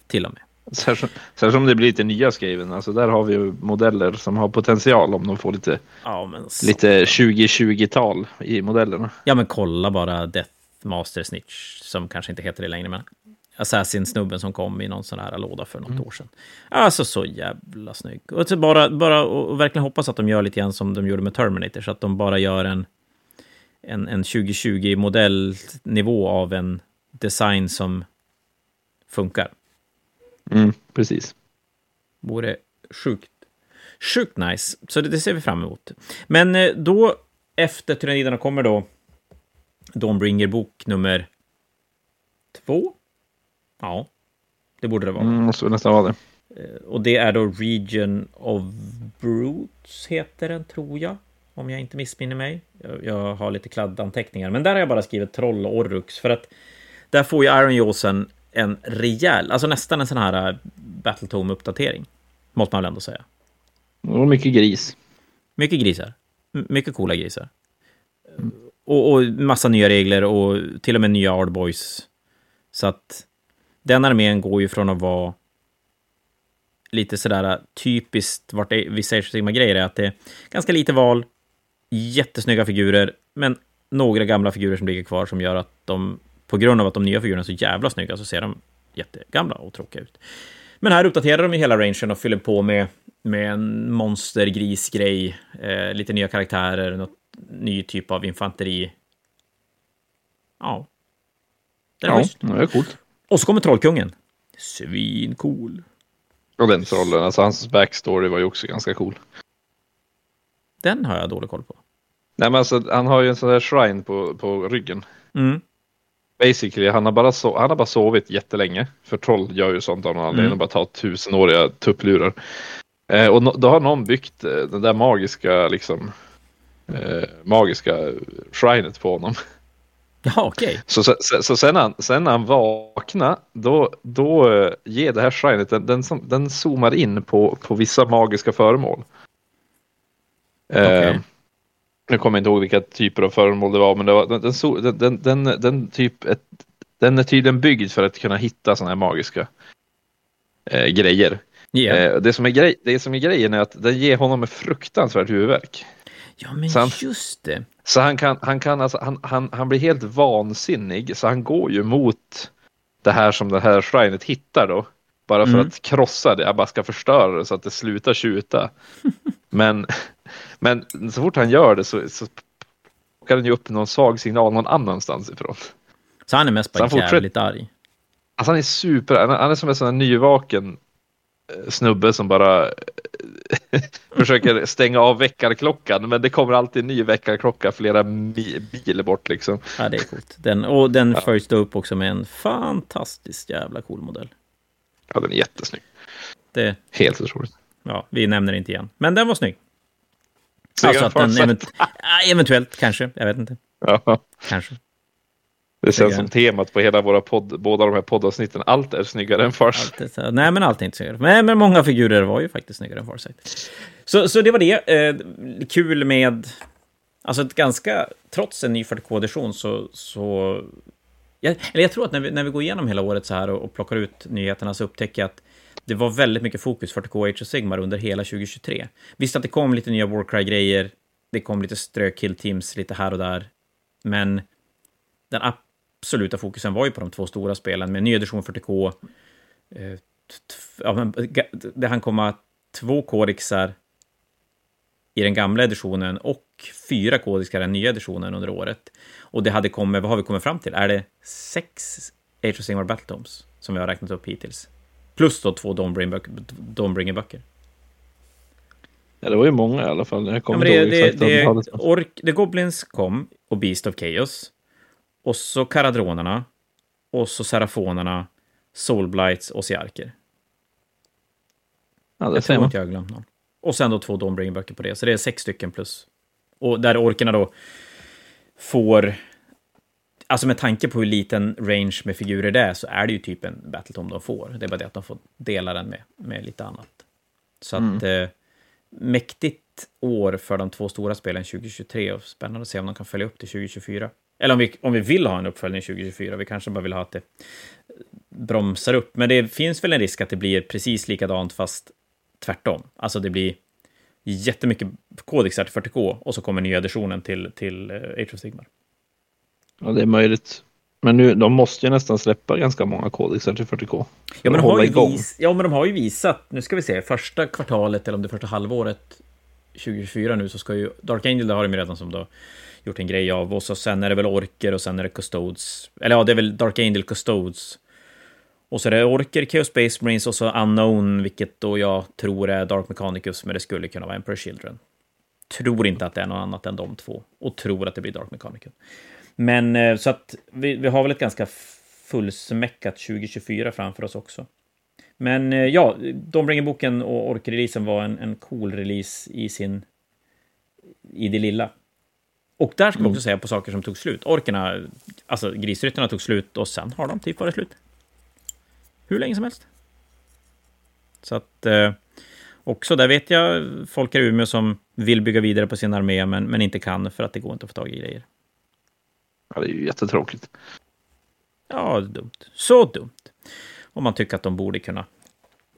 Till och med. Särskilt om det blir lite nya skriven. Alltså där har vi ju modeller som har potential om de får lite, ja, lite 2020-tal i modellerna. Ja, men kolla bara Death Master Snitch, som kanske inte heter det längre, men Assassin-snubben som kom i någon sån här låda för något mm. år sedan. Alltså så jävla snygg. Och bara, bara och verkligen hoppas att de gör lite grann som de gjorde med Terminator, så att de bara gör en, en, en 2020-modellnivå av en design som funkar. Mm, precis. Vore sjukt, sjukt nice. Så det, det ser vi fram emot. Men eh, då, efter Tyranniderna kommer då Dawnbringer bok nummer två. Ja, det borde det vara. Mm, måste nästan vara det. Eh, och det är då Region of Brutes, heter den, tror jag. om jag inte missminner mig. Jag, jag har lite kladdanteckningar, men där har jag bara skrivit troll och orrux, för att där får ju Iron Jawsen en rejäl, alltså nästan en sån här äh, Battletome-uppdatering. Måste man väl ändå säga. Och mycket gris. Mycket grisar. M mycket coola grisar. Och, och massa nya regler och till och med nya Ardboys. Så att den armén går ju från att vara lite sådär typiskt vart det, vissa Age grejer är att det är ganska lite val, jättesnygga figurer, men några gamla figurer som ligger kvar som gör att de, på grund av att de nya figurerna är så jävla snygga, så ser de jättegamla och tråkiga ut. Men här uppdaterar de ju hela rangen och fyller på med, med en monstergrisgrej, eh, lite nya karaktärer, något ny typ av infanteri. Ja. Det är ja, schysst. det är coolt. Och så kommer Trollkungen. Svincool. Och den trollen, alltså hans backstory var ju också ganska cool. Den har jag dålig koll på. Nej men alltså han har ju en sån där shrine på, på ryggen. Mm. Basically, han har, bara so han har bara sovit jättelänge. För troll gör ju sånt av någon anledning, mm. bara tar tusenåriga tupplurar. Eh, och no då har någon byggt eh, den där magiska, liksom, eh, magiska shrinet på honom. Ja, okej. Okay. Så, så, så, sen, när han, sen när han vaknar, då, då uh, ger det här shrinet, den, den, som, den zoomar in på, på vissa magiska föremål. Okay. Nu kommer jag inte ihåg vilka typer av föremål det var, men det var, den, den, den, den, typ ett, den är tydligen byggd för att kunna hitta sådana här magiska uh, grejer. Yeah. det, som är grej, det som är grejen är att den ger honom en fruktansvärd huvudvärk. Ja, men han, just det. Så han kan, han kan alltså, han, han, han blir helt vansinnig, så han går ju mot det här som det här shrinet hittar då. Bara för mm. att krossa det, jag bara ska förstöra det så att det slutar tjuta. men, men så fort han gör det så, så plockar den ju upp någon svag signal någon annanstans ifrån. Så han är mest bara jävligt arg? Alltså han är super, han är som en sån här nyvaken eh, snubbe som bara försöker stänga av väckarklockan, men det kommer alltid en ny väckarklocka flera mil bort liksom. Ja, det är coolt. Den, och den ja. följs då upp också med en fantastiskt jävla cool modell. Ja, den är jättesnygg. Det... Helt otroligt. Ja, vi nämner inte igen. Men den var snygg. Alltså att den event eventuellt, kanske, jag vet inte. Ja. Kanske. Det känns som temat på hela våra podd, båda de här poddavsnitten. Allt är snyggare än Farsight. Nej, men allt är inte snyggare. Nej, men många figurer var ju faktiskt snyggare än Farsight. Så, så det var det. Eh, kul med... Alltså ett ganska... Trots en ny 40K-edition så... så jag, eller jag tror att när vi, när vi går igenom hela året så här och, och plockar ut nyheterna så upptäcker jag att det var väldigt mycket fokus 40K Age of Sigmar under hela 2023. Visst att det kom lite nya Warcry-grejer, det kom lite strökill teams lite här och där, men den absoluta fokusen var ju på de två stora spelen med ny edition 40K. Eh, ja, det hann komma två kodexar i den gamla editionen och fyra kodexar i den nya editionen under året. Och det hade kommit, vad har vi kommit fram till? Är det sex Age of Sigmar Battletomes som vi har räknat upp hittills? Plus då två Dawnbringer-böcker. Ja, det var ju många i alla fall. Jag kommer ja, det, det, det, det, Ork, The Goblins kom och Beast of Chaos. Och så Karadronerna. Och så Serafonerna. Soulblights och Siarker. Ja, det jag tror inte jag har glömt någon. Och sen då två Dawnbringer-böcker på det. Så det är sex stycken plus. Och där orkerna då får... Alltså med tanke på hur liten range med figurer det är så är det ju typ en Battletome de får. Det är bara det att de får dela den med, med lite annat. Så mm. att... Eh, mäktigt år för de två stora spelen 2023 och spännande att se om de kan följa upp till 2024. Eller om vi, om vi vill ha en uppföljning 2024, vi kanske bara vill ha att det bromsar upp. Men det finns väl en risk att det blir precis likadant fast tvärtom. Alltså det blir jättemycket kodexar till 40K och så kommer nya editionen till, till uh, Age of Sigmar. Ja, det är möjligt. Men nu, de måste ju nästan släppa ganska många kodexar till 40K. Ja men, de har ju vis, ja, men de har ju visat, nu ska vi se, första kvartalet eller om det första halvåret 2024 nu så ska ju Dark Angel, det har de ju redan som då gjort en grej av. Och så sen är det väl orker och sen är det custodes. Eller ja, det är väl Dark Angel custodes. Och så är det orker, Chaos Space Marines och så Unknown, vilket då jag tror är Dark Mechanicus, men det skulle kunna vara Emperor Children. Tror inte att det är något annat än de två. Och tror att det blir Dark Mechanicus. Men eh, så att vi, vi har väl ett ganska fullsmäckat 2024 framför oss också. Men eh, ja, Dombringer-boken och Ork-releasen var en, en cool release i sin i det lilla. Och där ska vi också säga på saker som tog slut. Orkerna, alltså grisryttarna tog slut och sen har de typ varit slut. Hur länge som helst. Så att... Eh, också där vet jag folk i Umeå som vill bygga vidare på sin armé men, men inte kan för att det går inte att få tag i grejer. Ja, det är ju jättetråkigt. Ja, dumt. Så dumt. Om man tycker att de borde kunna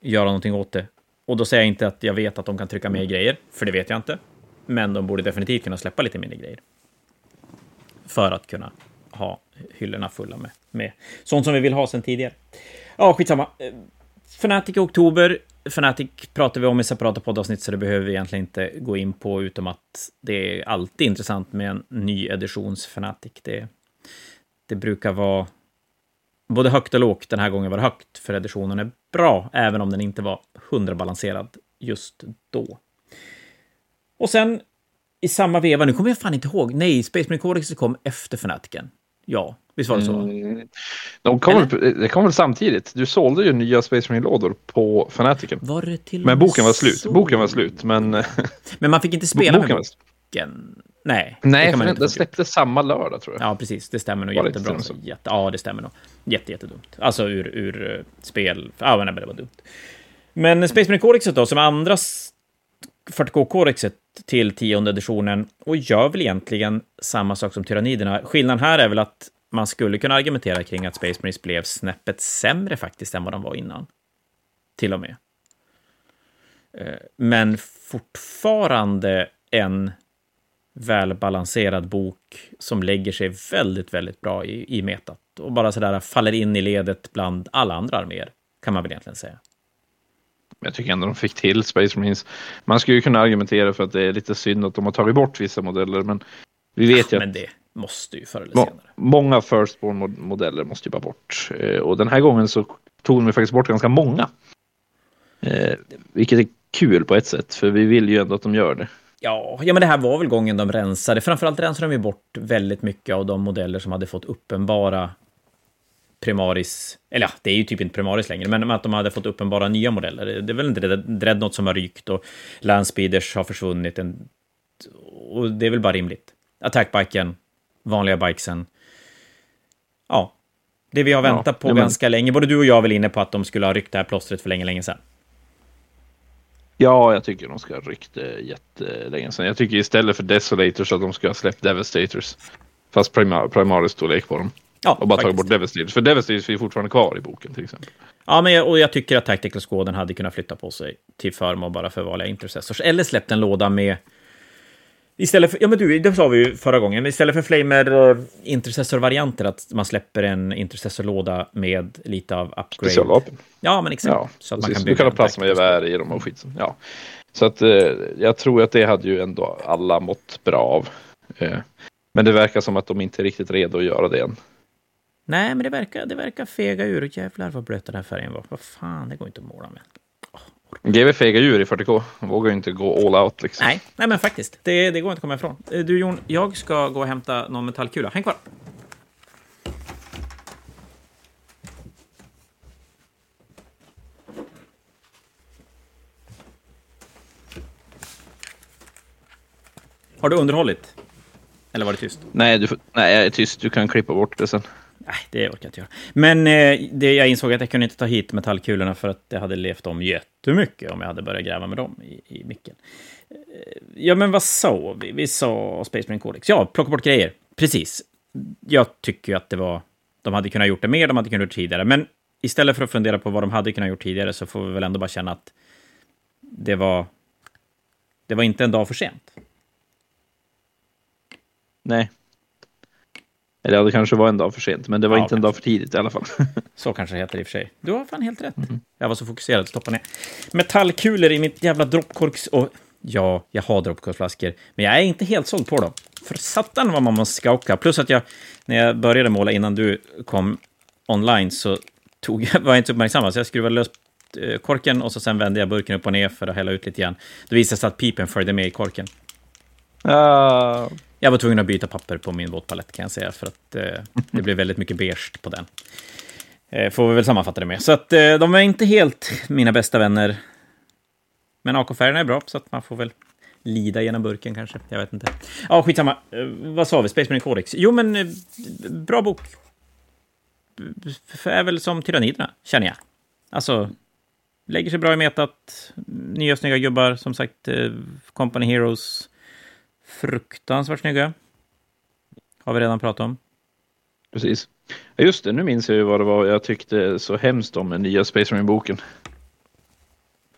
göra någonting åt det. Och då säger jag inte att jag vet att de kan trycka mer grejer, för det vet jag inte. Men de borde definitivt kunna släppa lite mindre grejer. För att kunna ha hyllorna fulla med, med sånt som vi vill ha sedan tidigare. Ja, skitsamma. Eh, Fnatic i oktober. Fnatic pratar vi om i separata poddavsnitt, så det behöver vi egentligen inte gå in på, utom att det är alltid intressant med en ny editions Fnatic. Det, det brukar vara både högt och lågt. Den här gången var det högt, för editionen är bra, även om den inte var hundrabalanserad just då. Och sen i samma veva, nu kommer jag fan inte ihåg, nej, Space Marine Codex kom efter Fnaticen. Ja, visst var det så? Mm. De kom väl, det kom väl samtidigt? Du sålde ju nya Space Marine-lådor på Fnaticen. Var det till Men boken var slut. Så? Boken var slut, men... Men man fick inte spela med boken? Nej, Nej det den släppte samma lördag tror jag. Ja, precis. Det stämmer nog var jättebra. Så jätte, ja, det stämmer nog. Jätte, jättedumt. Alltså ur, ur uh, spel... Ja, men det var dumt. Men Space Marine Codexet då, som andra 40K-kodexet till tionde editionen och gör väl egentligen samma sak som Tyranniderna. Skillnaden här är väl att man skulle kunna argumentera kring att Space Marines blev snäppet sämre faktiskt än vad de var innan. Till och med. Eh, men fortfarande en välbalanserad bok som lägger sig väldigt, väldigt bra i, i metat och bara sådär faller in i ledet bland alla andra arméer, kan man väl egentligen säga. Jag tycker ändå de fick till Space Marines. Man skulle ju kunna argumentera för att det är lite synd att de har tagit bort vissa modeller, men vi vet ja, ju Men det måste ju förr eller senare. Många Firstborn-modeller måste ju bara bort. Eh, och den här gången så tog de faktiskt bort ganska många. Eh, vilket är kul på ett sätt, för vi vill ju ändå att de gör det. Ja, ja, men det här var väl gången de rensade. Framförallt rensade de ju bort väldigt mycket av de modeller som hade fått uppenbara Primaris, eller ja, det är ju typ inte Primaris längre, men att de hade fått uppenbara nya modeller. Det är väl inte Dreadnought som har rykt och Landspeeders har försvunnit. En, och det är väl bara rimligt. Attackbiken, vanliga bikesen. Ja, det vi har väntat ja, på men... ganska länge. Både du och jag är väl inne på att de skulle ha ryckt det här plåstret för länge, länge sedan. Ja, jag tycker de ska ha ryckt det jättelänge sedan. Jag tycker istället för Desolators att de ska ha släppt Devastators. Fast primar, Primaris storlek på dem. Ja, och bara tagit bort Devastators. För Devastators är fortfarande kvar i boken till exempel. Ja, men jag, och jag tycker att Tactical Squaden hade kunnat flytta på sig till förmån bara för vanliga intercessors. Eller släppt en låda med Istället för, ja men du, det sa vi ju förra gången, istället för Flamer uh, Intercessor-varianter, att man släpper en Intercessor-låda med lite av upgrade. Specialvapen. Ja, men exakt. Ja, så att man kan bygga du kan ha plasmagevär i dem och skit. Ja. Så att uh, jag tror att det hade ju ändå alla mått bra av. Uh, men det verkar som att de inte är riktigt redo att göra det än. Nej, men det verkar, det verkar fega ur. Jävlar vad blöt den här färgen var. Vad fan, det går inte att måla med. GW fegar djur i 40K. Vågar ju inte gå all out liksom. Nej, nej men faktiskt. Det, det går inte att komma ifrån. Eh, du Jon, jag ska gå och hämta någon metallkula. Häng kvar. Har du underhållit? Eller var det tyst? Nej, du, nej, jag är tyst. Du kan klippa bort det sen. Nej, det orkar jag inte göra. Men eh, det, jag insåg att jag kunde inte ta hit metallkulorna för att det hade levt om jättemycket om jag hade börjat gräva med dem i, i micken. Eh, ja, men vad sa vi? Vi sa Space Marine Codex. Ja, plocka bort grejer. Precis. Jag tycker ju att det var... De hade kunnat gjort det mer, de hade kunnat gjort det tidigare. Men istället för att fundera på vad de hade kunnat gjort tidigare så får vi väl ändå bara känna att det var... Det var inte en dag för sent. Nej, eller ja, det kanske var en dag för sent, men det var ja, inte en dag för tidigt i alla fall. så kanske det heter i och för sig. Du har fan helt rätt. Mm. Jag var så fokuserad att stoppa ner metallkulor i mitt jävla droppkorks... Och ja, jag har droppkorksflaskor, men jag är inte helt såld på dem. För satan vad man måste skauka. Plus att jag, när jag började måla innan du kom online, så tog jag, var jag inte uppmärksam, så jag skruvade lös eh, korken och så sen vände jag burken upp och ner för att hälla ut lite grann. Det visade sig att pipen följde med i korken. Uh, jag var tvungen att byta papper på min våtpalett kan jag säga, för att eh, det blev väldigt mycket beige på den. Eh, får vi väl sammanfatta det med. Så att eh, de är inte helt mina bästa vänner. Men AK-färgerna är bra, så att man får väl lida genom burken kanske. Jag vet inte. Ja, skitsamma. Eh, vad sa vi? Space Marine Codex. Jo, men eh, bra bok. F- Är väl som Tyranniderna, känner jag. Alltså, lägger sig bra i metat. Nya snygga gubbar, som sagt. eh, Company Heroes. Fruktansvärt snygga. Har vi redan pratat om. Precis. Just det, nu minns jag ju vad det var jag tyckte så hemskt om den nya Space Marine-boken.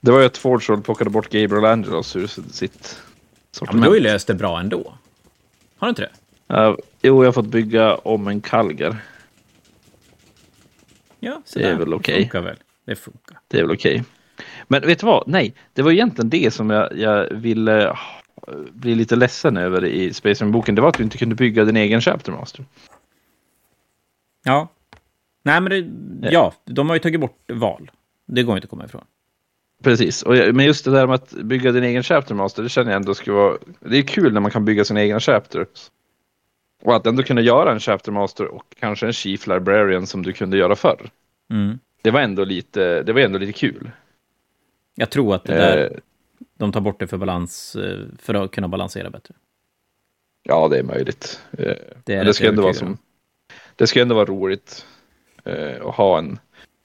Det var ju att Forge plockade bort Gabriel Angelos ur sitt Ja, men sortiment. du har ju löst det bra ändå. Har du inte det? Ja, jo, jag har fått bygga om en Kalgar. Ja, så Det är där. väl okej. Det funkar väl. Det funkar. Det är väl okej. Men vet du vad? Nej, det var egentligen det som jag, jag ville ha- bli lite ledsen över i Space Marine-boken. Det var att du inte kunde bygga din egen Chapter Master. Ja. Nej, men det, ja, de har ju tagit bort val. Det går inte att komma ifrån. Precis, och, men just det där med att bygga din egen Chapter Master, det känner jag ändå ska vara... Det är kul när man kan bygga sina egna Chapters. Och att ändå kunna göra en Chapter Master och kanske en Chief Librarian som du kunde göra förr. Mm. Det var ändå lite, det var ändå lite kul. Jag tror att det där, Eh, de tar bort det för balans, eh, för att kunna balansera bättre. ja, det är möjligt. Eh, Det är det ska ändå vara som... Det ska ändå vara roligt eh, att ha en...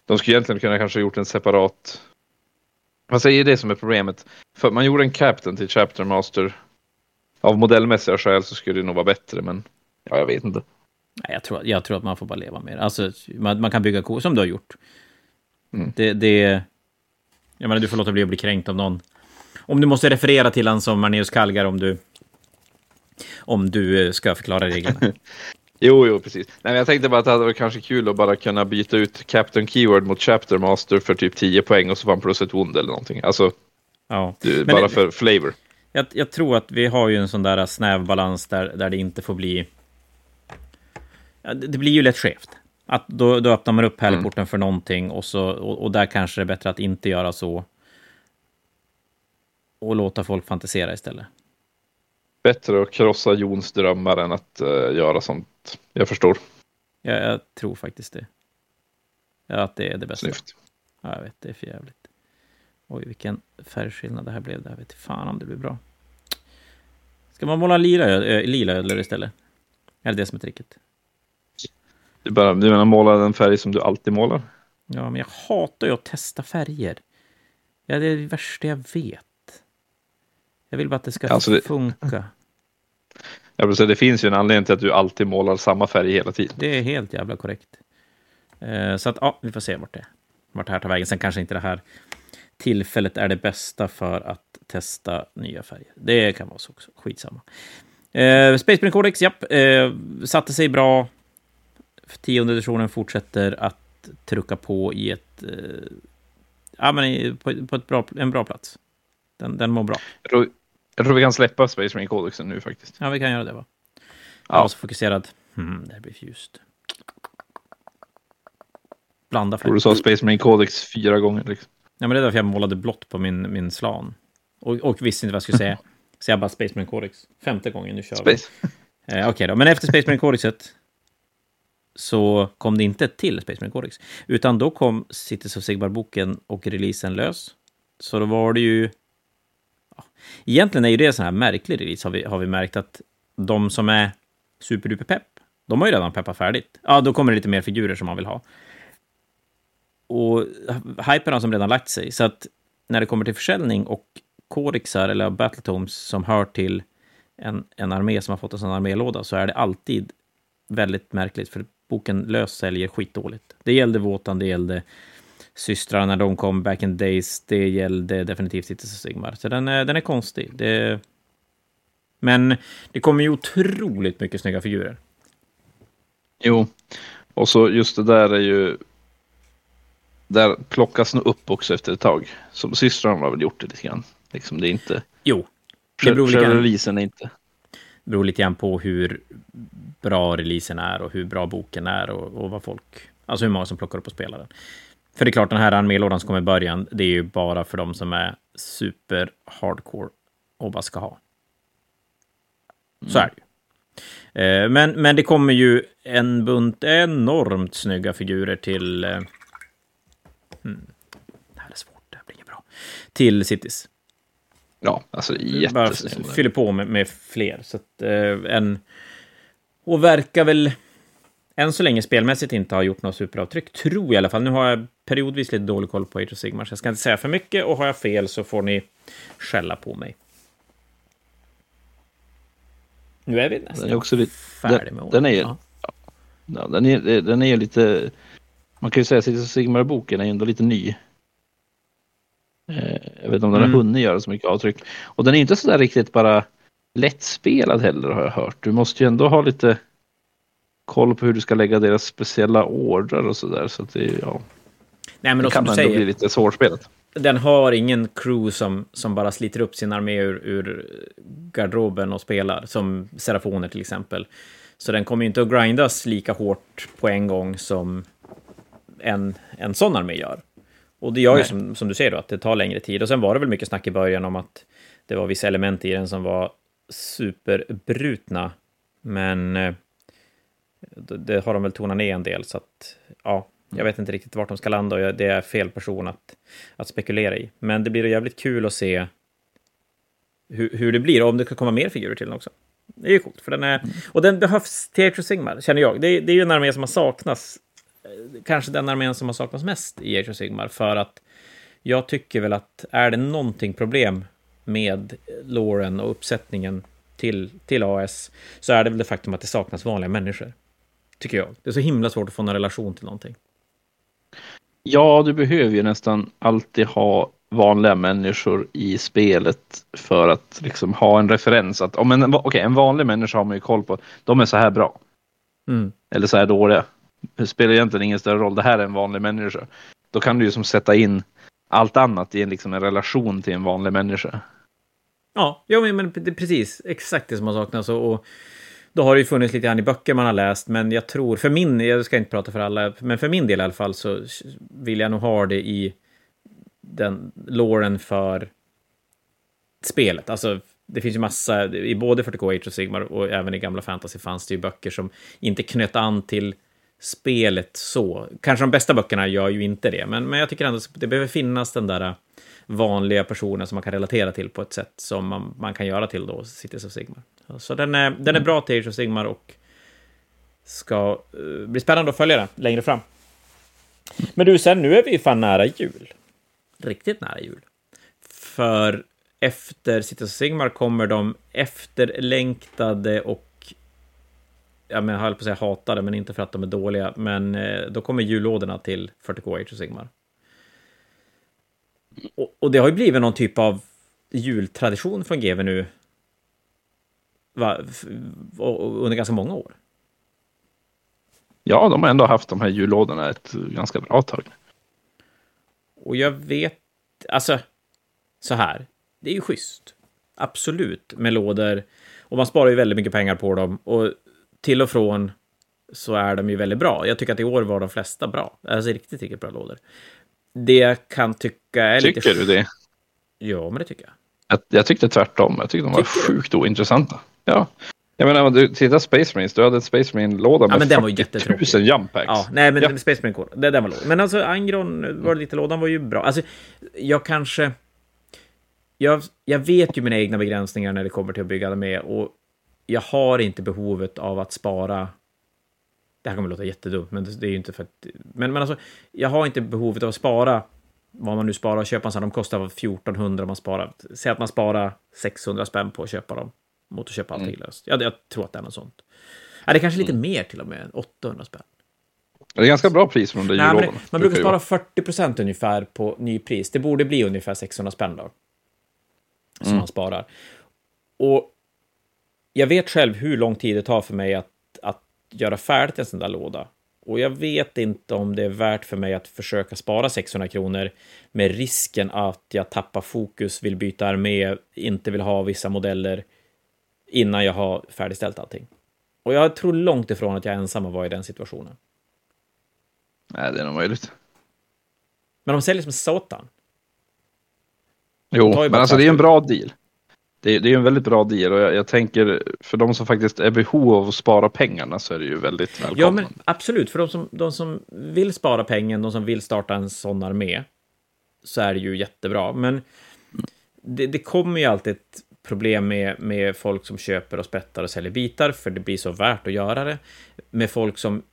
De skulle egentligen kunna kanske ha gjort en separat... Vad säger det som är problemet? För man gjorde en Captain till Chapter Master. Av modellmässiga skäl så skulle det nog vara bättre, men ja, jag vet inte. Nej, jag, tror, jag tror att man får bara leva med det. Alltså, man, man kan bygga kor som du har gjort. Mm. Det, det... Jag menar, du får låta bli att bli kränkt av någon. Om du måste referera till han som Marneus Kalgar om du... Om du eh, ska förklara reglerna. Jo, jo, precis. Nej, jag tänkte bara att det hade varit kanske kul att bara kunna byta ut Captain Keyword mot Chapter Master för typ 10 poäng och så får han plus ett wound eller någonting. Alltså, Ja. du, bara det- för flavor. Jag, jag tror att vi har ju en sån där snäv balans där, där det inte får bli... Ja, det, det blir ju lätt skevt. Att då, då öppnar man upp pärleporten för någonting och, så, och, och där kanske det är bättre att inte göra så. Och låta folk fantisera istället. Bättre att krossa Jons drömmar än att eh, göra sånt. Jag förstår. Jag, jag tror faktiskt det. Ja, att det är det bästa. Snyggt. Ja, jag vet, det är för jävligt. Oj, vilken färgskillnad det här blev. Det här vet fan om det blir bra. Ska man måla lila, ö, lila ödlor istället? Är det det som är tricket? Du, bara, du menar måla den färg som du alltid målar? Ja, men jag hatar ju att testa färger. Ja, det är det värsta jag vet. Jag vill bara att det ska Alltså det- funka. Jag vill säga, det finns ju en anledning till att du alltid målar samma färg hela tiden. Det är helt jävla korrekt. Eh, så att, ja, vi får se vart det, vart det här tar vägen. Sen kanske inte det här tillfället är det bästa för att testa nya färger. Det kan vara så också. Skitsamma. Eh, Space Marine Codex, japp. Eh, satte sig bra. Tionde editionen fortsätter att trycka på i ett... Eh, ja, men på, på ett bra, en bra plats. Den, den mår bra. Jag tror, vi kan släppa Space Marine Codexen nu faktiskt. Ja, vi kan göra det, va? Jag Ja. var så fokuserad. Hmm, det här blir ljust. Blanda tror du sa Space Marine Codex fyra gånger. Liksom. Ja, men det är därför jag målade blått på min, min slan. Och, och visste inte vad jag skulle säga. Så jag bara Space Marine Codex. Femte gången, nu kör vi. Space. Eh, Okej då, men efter Space Marine Codexet så kom det inte till Space Marine Codex. Utan då kom Cities of Sigmar-boken och releasen lös. Så då var det ju... Egentligen är ju det en sån här märklig release, har vi, har vi märkt att de som är superduper pepp, de har ju redan peppat färdigt. Ja, då kommer det lite mer figurer som man vill ha. Och hypen har som redan lagt sig, så att när det kommer till försäljning och kodexar eller battletomes som hör till en, en armé som har fått en sån armélåda så är det alltid väldigt märkligt, för boken lös säljer skitdåligt. Det gällde Våtan, det gällde systrarna när de kom back in days, det gällde definitivt Cities of Sigmar. Så den är, den är konstig. Det... Men det kommer ju otroligt mycket snygga figurer. Jo, och så just det där är ju... Där plockas nog upp också efter ett tag. Som systrarna har väl gjort det lite grann. Liksom det är inte... Jo, det beror lite releasen är inte... beror lite grann på hur bra releasen är och hur bra boken är och, och vad folk... Alltså hur många som plockar upp och spelar den. För det är klart, den här armélådan som kommer i början, det är ju bara för de som är super hardcore och bara ska ha. Så är det ju. Eh, Men, men det kommer ju en bunt enormt snygga figurer till... eh, Hmm. Det här är svårt, det här blir inget bra. Till Cities. Ja, alltså Bara jättesnäll. fyller på med, med fler. Så att, eh, en, och verkar väl än så länge spelmässigt inte ha gjort något superavtryck, tror jag i alla fall. Nu har jag periodvis lite dålig koll på Age of Sigmar, så jag ska inte säga för mycket. Och har jag fel så får ni skälla på mig. Nu är vi nästan Den är också lite... färdiga den- med året. den är- Ja. Ja, den, är, den är lite... Man kan ju säga att Sigmar-boken är ändå lite ny. Eh, Jag vet inte om den Mm. har hunnit göra så mycket avtryck. Och den är inte sådär riktigt bara lättspelad heller har jag hört. Du måste ju ändå ha lite koll på hur du ska lägga deras speciella ordrar och sådär. Så att det, är- ja, Nej, men det kan ändå bli säger, lite svårspelat. den har ingen crew som, som bara sliter upp sin armé ur, ur garderoben och spelar, som Serafoner till exempel. Så den kommer ju inte att grindas lika hårt på en gång som en, en sån armé gör. Och det gör ju Nej. som, som du säger då, att det tar längre tid. Och sen var det väl mycket snack i början om att det var vissa element i den som var superbrutna. Men eh, det, det har de väl tonat ner en del, så att ja, jag vet inte riktigt vart de ska landa och jag- det är fel person att, att spekulera i. Men det blir jävligt kul att se hur, hur det blir och om det kan komma mer figurer till den också. Det är ju coolt, för den är... Och den behövs till Age of Sigmar, känner jag. Det, är- det är ju en armé som har saknats. Eh, kanske den armén som har saknats mest i Age of Sigmar, för att jag tycker väl att är det någonting problem med Lauren och uppsättningen till, till AS, så är det väl det faktum att det saknas vanliga människor. Tycker jag. Det är så himla svårt att få en relation till någonting. Ja, du behöver ju nästan alltid ha vanliga människor i spelet för att liksom ha en referens. Att, om en, okej, en vanlig människa har man ju koll på. De är så här bra. Mm. Eller så här dåliga. Det spelar egentligen ingen större roll. Det här är en vanlig människa. Då kan du ju som sätta in allt annat i en, liksom en relation till en vanlig människa. Ja, ja men, men det är precis exakt det som har saknats. Och, och då har det ju funnits lite grann i böcker man har läst, men jag tror, för min, jag ska inte prata för alla, men för min del i alla fall så vill jag nog ha det i den låren för spelet. Alltså, det finns ju massa, i både 40K Age of Sigmar och även i gamla fantasy fanns det ju böcker som inte knöt an till spelet så. Kanske de bästa böckerna gör ju inte det, men, men jag tycker ändå att det behöver finnas den där vanliga personen som man kan relatera till på ett sätt som man, man kan göra till då Cities of Sigmar. Så den är, den är bra till Age of Sigmar och ska uh, bli spännande att följa den längre fram. Men du, sen nu är vi fan nära jul. Riktigt nära jul. För efter Cities of Sigmar kommer de efterlängtade och ja, men jag höll på att säga hatade, men inte för att de är dåliga. Men eh, då kommer jullådorna till 40K Age of Sigmar. Och, och det har ju blivit någon typ av jultradition från GW nu. Va, under ganska många år. Ja, de har ändå haft de här jullådorna ett ganska bra tag. Och jag vet, alltså, så här, det är ju schysst. Absolut, med lådor. Och man sparar ju väldigt mycket pengar på dem. Och till och från så är de ju väldigt bra. Jag tycker att i år var de flesta bra. Alltså riktigt, riktigt bra lådor. Det jag kan tycka är lite... Tycker du det? Ja, men det tycker jag. Jag, jag tyckte tvärtom. Jag tyckte de var Tycker du? sjukt ointressanta. Ja. Jag menar, om du tittar Space Marines, du hade en Space Marine-låda med men var ju 40 jättetråkig. 000 jump packs. Ja, nej, men Ja. Space Marine det, den var låg. Men alltså, Angron var lite lådan var ju bra. Alltså, jag kanske... Jag, jag vet ju mina egna begränsningar när det kommer till att bygga med och jag har inte behovet av att spara... Det här kommer låta jättedumt, men det, det är ju inte för att... Men, men alltså, jag har inte behovet av att spara vad man nu sparar och köpa en sån. De kostar 1400 om man sparar. Säg att man sparar 600 spänn på att köpa dem mot att köpa allting löst. Ja, jag tror att det är något sånt. Ja, det är kanske lite mer till och med, 800 spänn. Det är ganska bra pris för de där Nej, det, man brukar spara 40% ungefär på nypris. Det borde bli ungefär 600 spänn då. Som Mm. man sparar. Och jag vet själv hur lång tid det tar för mig att, att göra färdigt en sån där låda. Och jag vet inte om det är värt för mig att försöka spara 600 kronor med risken att jag tappar fokus, vill byta armé, inte vill ha vissa modeller innan jag har färdigställt allting. Och jag tror långt ifrån att jag ensam var i den situationen. Nej, det är nog möjligt. Men de säljer som satan. Jo, men alltså det är en bra deal. Det är, det är en väldigt bra deal och jag, jag tänker för de som faktiskt är i behov av att spara pengarna så är det ju väldigt välkommet. Ja, men absolut. För de som, de som vill spara pengen, de som vill starta en sån armé, så är det ju jättebra. Men det, det kommer ju alltid ett problem med, med folk som köper och spettar och säljer bitar, för det blir så värt att göra det. Med folk som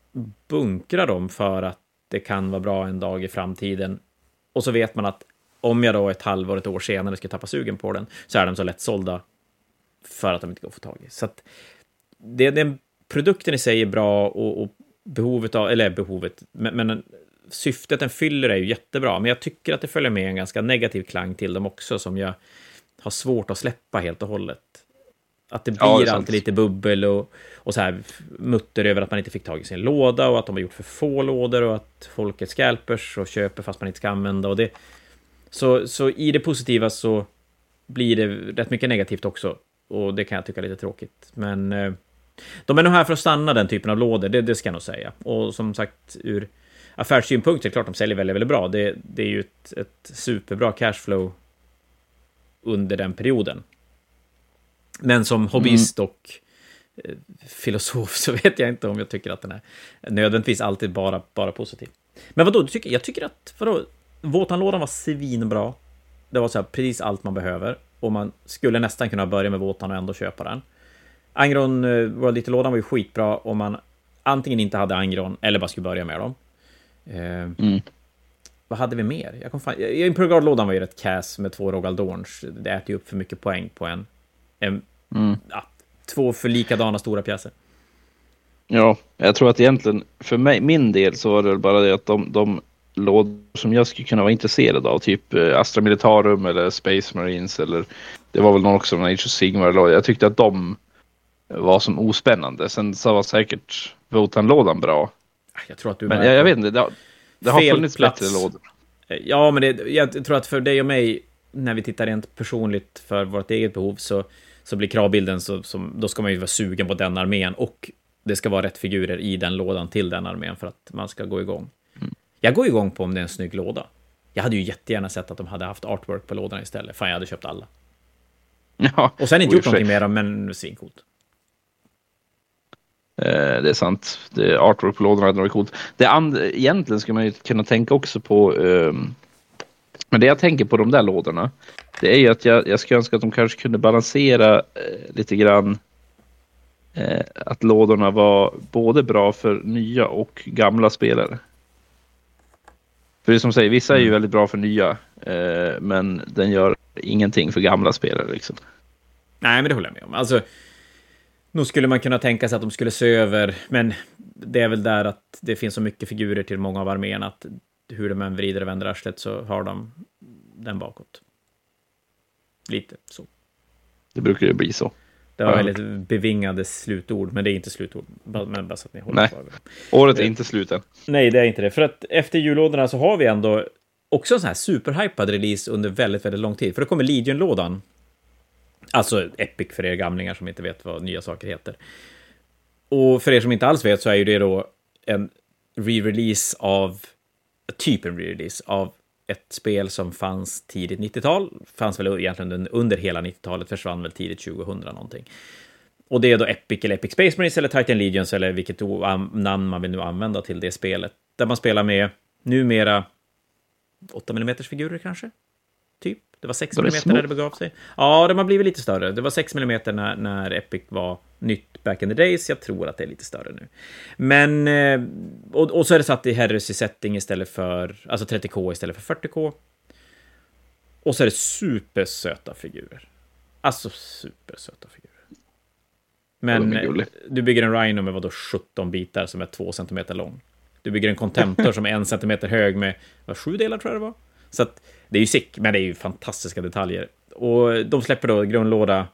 bunkrar dem för att det kan vara bra en dag i framtiden. Och så vet man att om jag då ett halvår, ett år senare ska tappa sugen på den, så är de så lätt sålda för att de inte går att få tag i. Så att det, det, produkten i sig är bra och, och behovet av, eller behovet, men, men syftet den fyller är ju jättebra, men jag tycker att det följer med en ganska negativ klang till dem också, som jag har svårt att släppa helt och hållet. Att det blir ja, det alltid lite bubbel och, och så här mutter över att man inte fick tag i sin låda och att de har gjort för få lådor och att folk är scalpers och köper fast man inte ska använda. Och det, så, så i det positiva så blir det rätt mycket negativt också. Och det kan jag tycka är lite tråkigt. Men eh, de är nog här för att stanna, den typen av lådor, det, det ska jag nog säga. Och som sagt, ur affärssynpunkt är det klart de säljer väldigt, väldigt bra. Det, det är ju ett, ett superbra cashflow under den perioden. Men som hobbyist mm. och eh, filosof så vet jag inte om jag tycker att den är nödvändigtvis alltid bara, bara positiv. Men vadå, du tycker, jag tycker att, vadå, Våtanlådan var svinbra. Det var så här, precis allt man behöver. Och man skulle nästan kunna börja med Våtan och ändå köpa den. Angron uh, World Little-lådan var ju skitbra om man antingen inte hade Angron eller bara skulle börja med dem. Uh, mm. Vad hade vi mer? Jag kom fan... Imperial-lådan var ju rätt cass med två Rogal Dorns. Det äter ju upp för mycket poäng på en... en mm. ja, två för likadana stora pjäser. Ja, jag tror att egentligen för mig, min del så var det bara det att de, de lådor som jag skulle kunna vara intresserad av, typ eh, Astra Militarum eller Space Marines eller det var väl någon också, Age of Sigmar. Jag tyckte att de var som ospännande. Sen så var säkert Votan-lådan bra. Jag tror att du Men jag, jag vet inte, det, det har funnits plats. bättre lådor. Ja, men det, jag tror att för dig och mig, när vi tittar rent personligt för vårt eget behov, så, så blir kravbilden så, som, då ska man ju vara sugen på den armén och det ska vara rätt figurer i den lådan till den armén för att man ska gå igång. Jag går igång på om det är en snygg låda. Jag hade ju jättegärna sett att de hade haft artwork på lådorna istället. Fan, jag hade köpt alla. Ja, och sen inte gjort någonting med dem, men svincoolt. Eh, det är sant. Det, artwork på lådorna hade varit coolt. Det and, egentligen ska man ju kunna tänka också på eh, men det jag tänker på de där lådorna, det är ju att jag, jag ska önska att de kanske kunde balansera eh, lite grann. Eh, att lådorna var både bra för nya och gamla spelare. För det som säger, vissa är ju mm. väldigt bra för nya, eh, men den gör ingenting för gamla spelare. Liksom. Nej, men det håller jag med om. Alltså, nog skulle man kunna tänka sig att de skulle se över, men det är väl där att det finns så mycket figurer till många av arméerna att hur de än vrider och vänder arslet så har de den bakåt. Lite så. Det brukar ju bli så. Det var väldigt bevingade slutord, men det är inte slutord. Men bara så att ni håller Nej. Kvar. Året är inte slut än. Nej, det är inte det. För att efter jullådorna så har vi ändå också en sån här superhypad release under väldigt, väldigt lång tid. För då kommer Legion-lådan. Alltså Epic för er gamlingar som inte vet vad nya saker heter. Och för er som inte alls vet så är ju det då en re-release av, typ en re-release av ett spel som fanns tidigt 90-tal, fanns väl egentligen under hela 90-talet, försvann väl tidigt 2000 någonting. Och det är då Epic eller Epic Space Marines eller Titan Legions eller vilket namn man vill nu använda till det spelet. Där man spelar med numera 8 mm figurer kanske? Typ. Det var 6 mm när det begav sig. Ja, de har blivit lite större. Det var 6 mm när, när Epic var nytt back in the days. Jag tror att det är lite större nu. Men, eh, och, och så är det satt i heresy setting istället för, alltså 30K istället för 40K. Och så är det supersöta figurer. Alltså supersöta figurer. Men du bygger en Rhino med vadå 17 bitar som är 2 cm lång. Du bygger en Contemptor som är 1 cm hög med vad, sju delar tror jag det var. Så att det är ju sick, men det är ju fantastiska detaljer. Och de släpper då grundlåda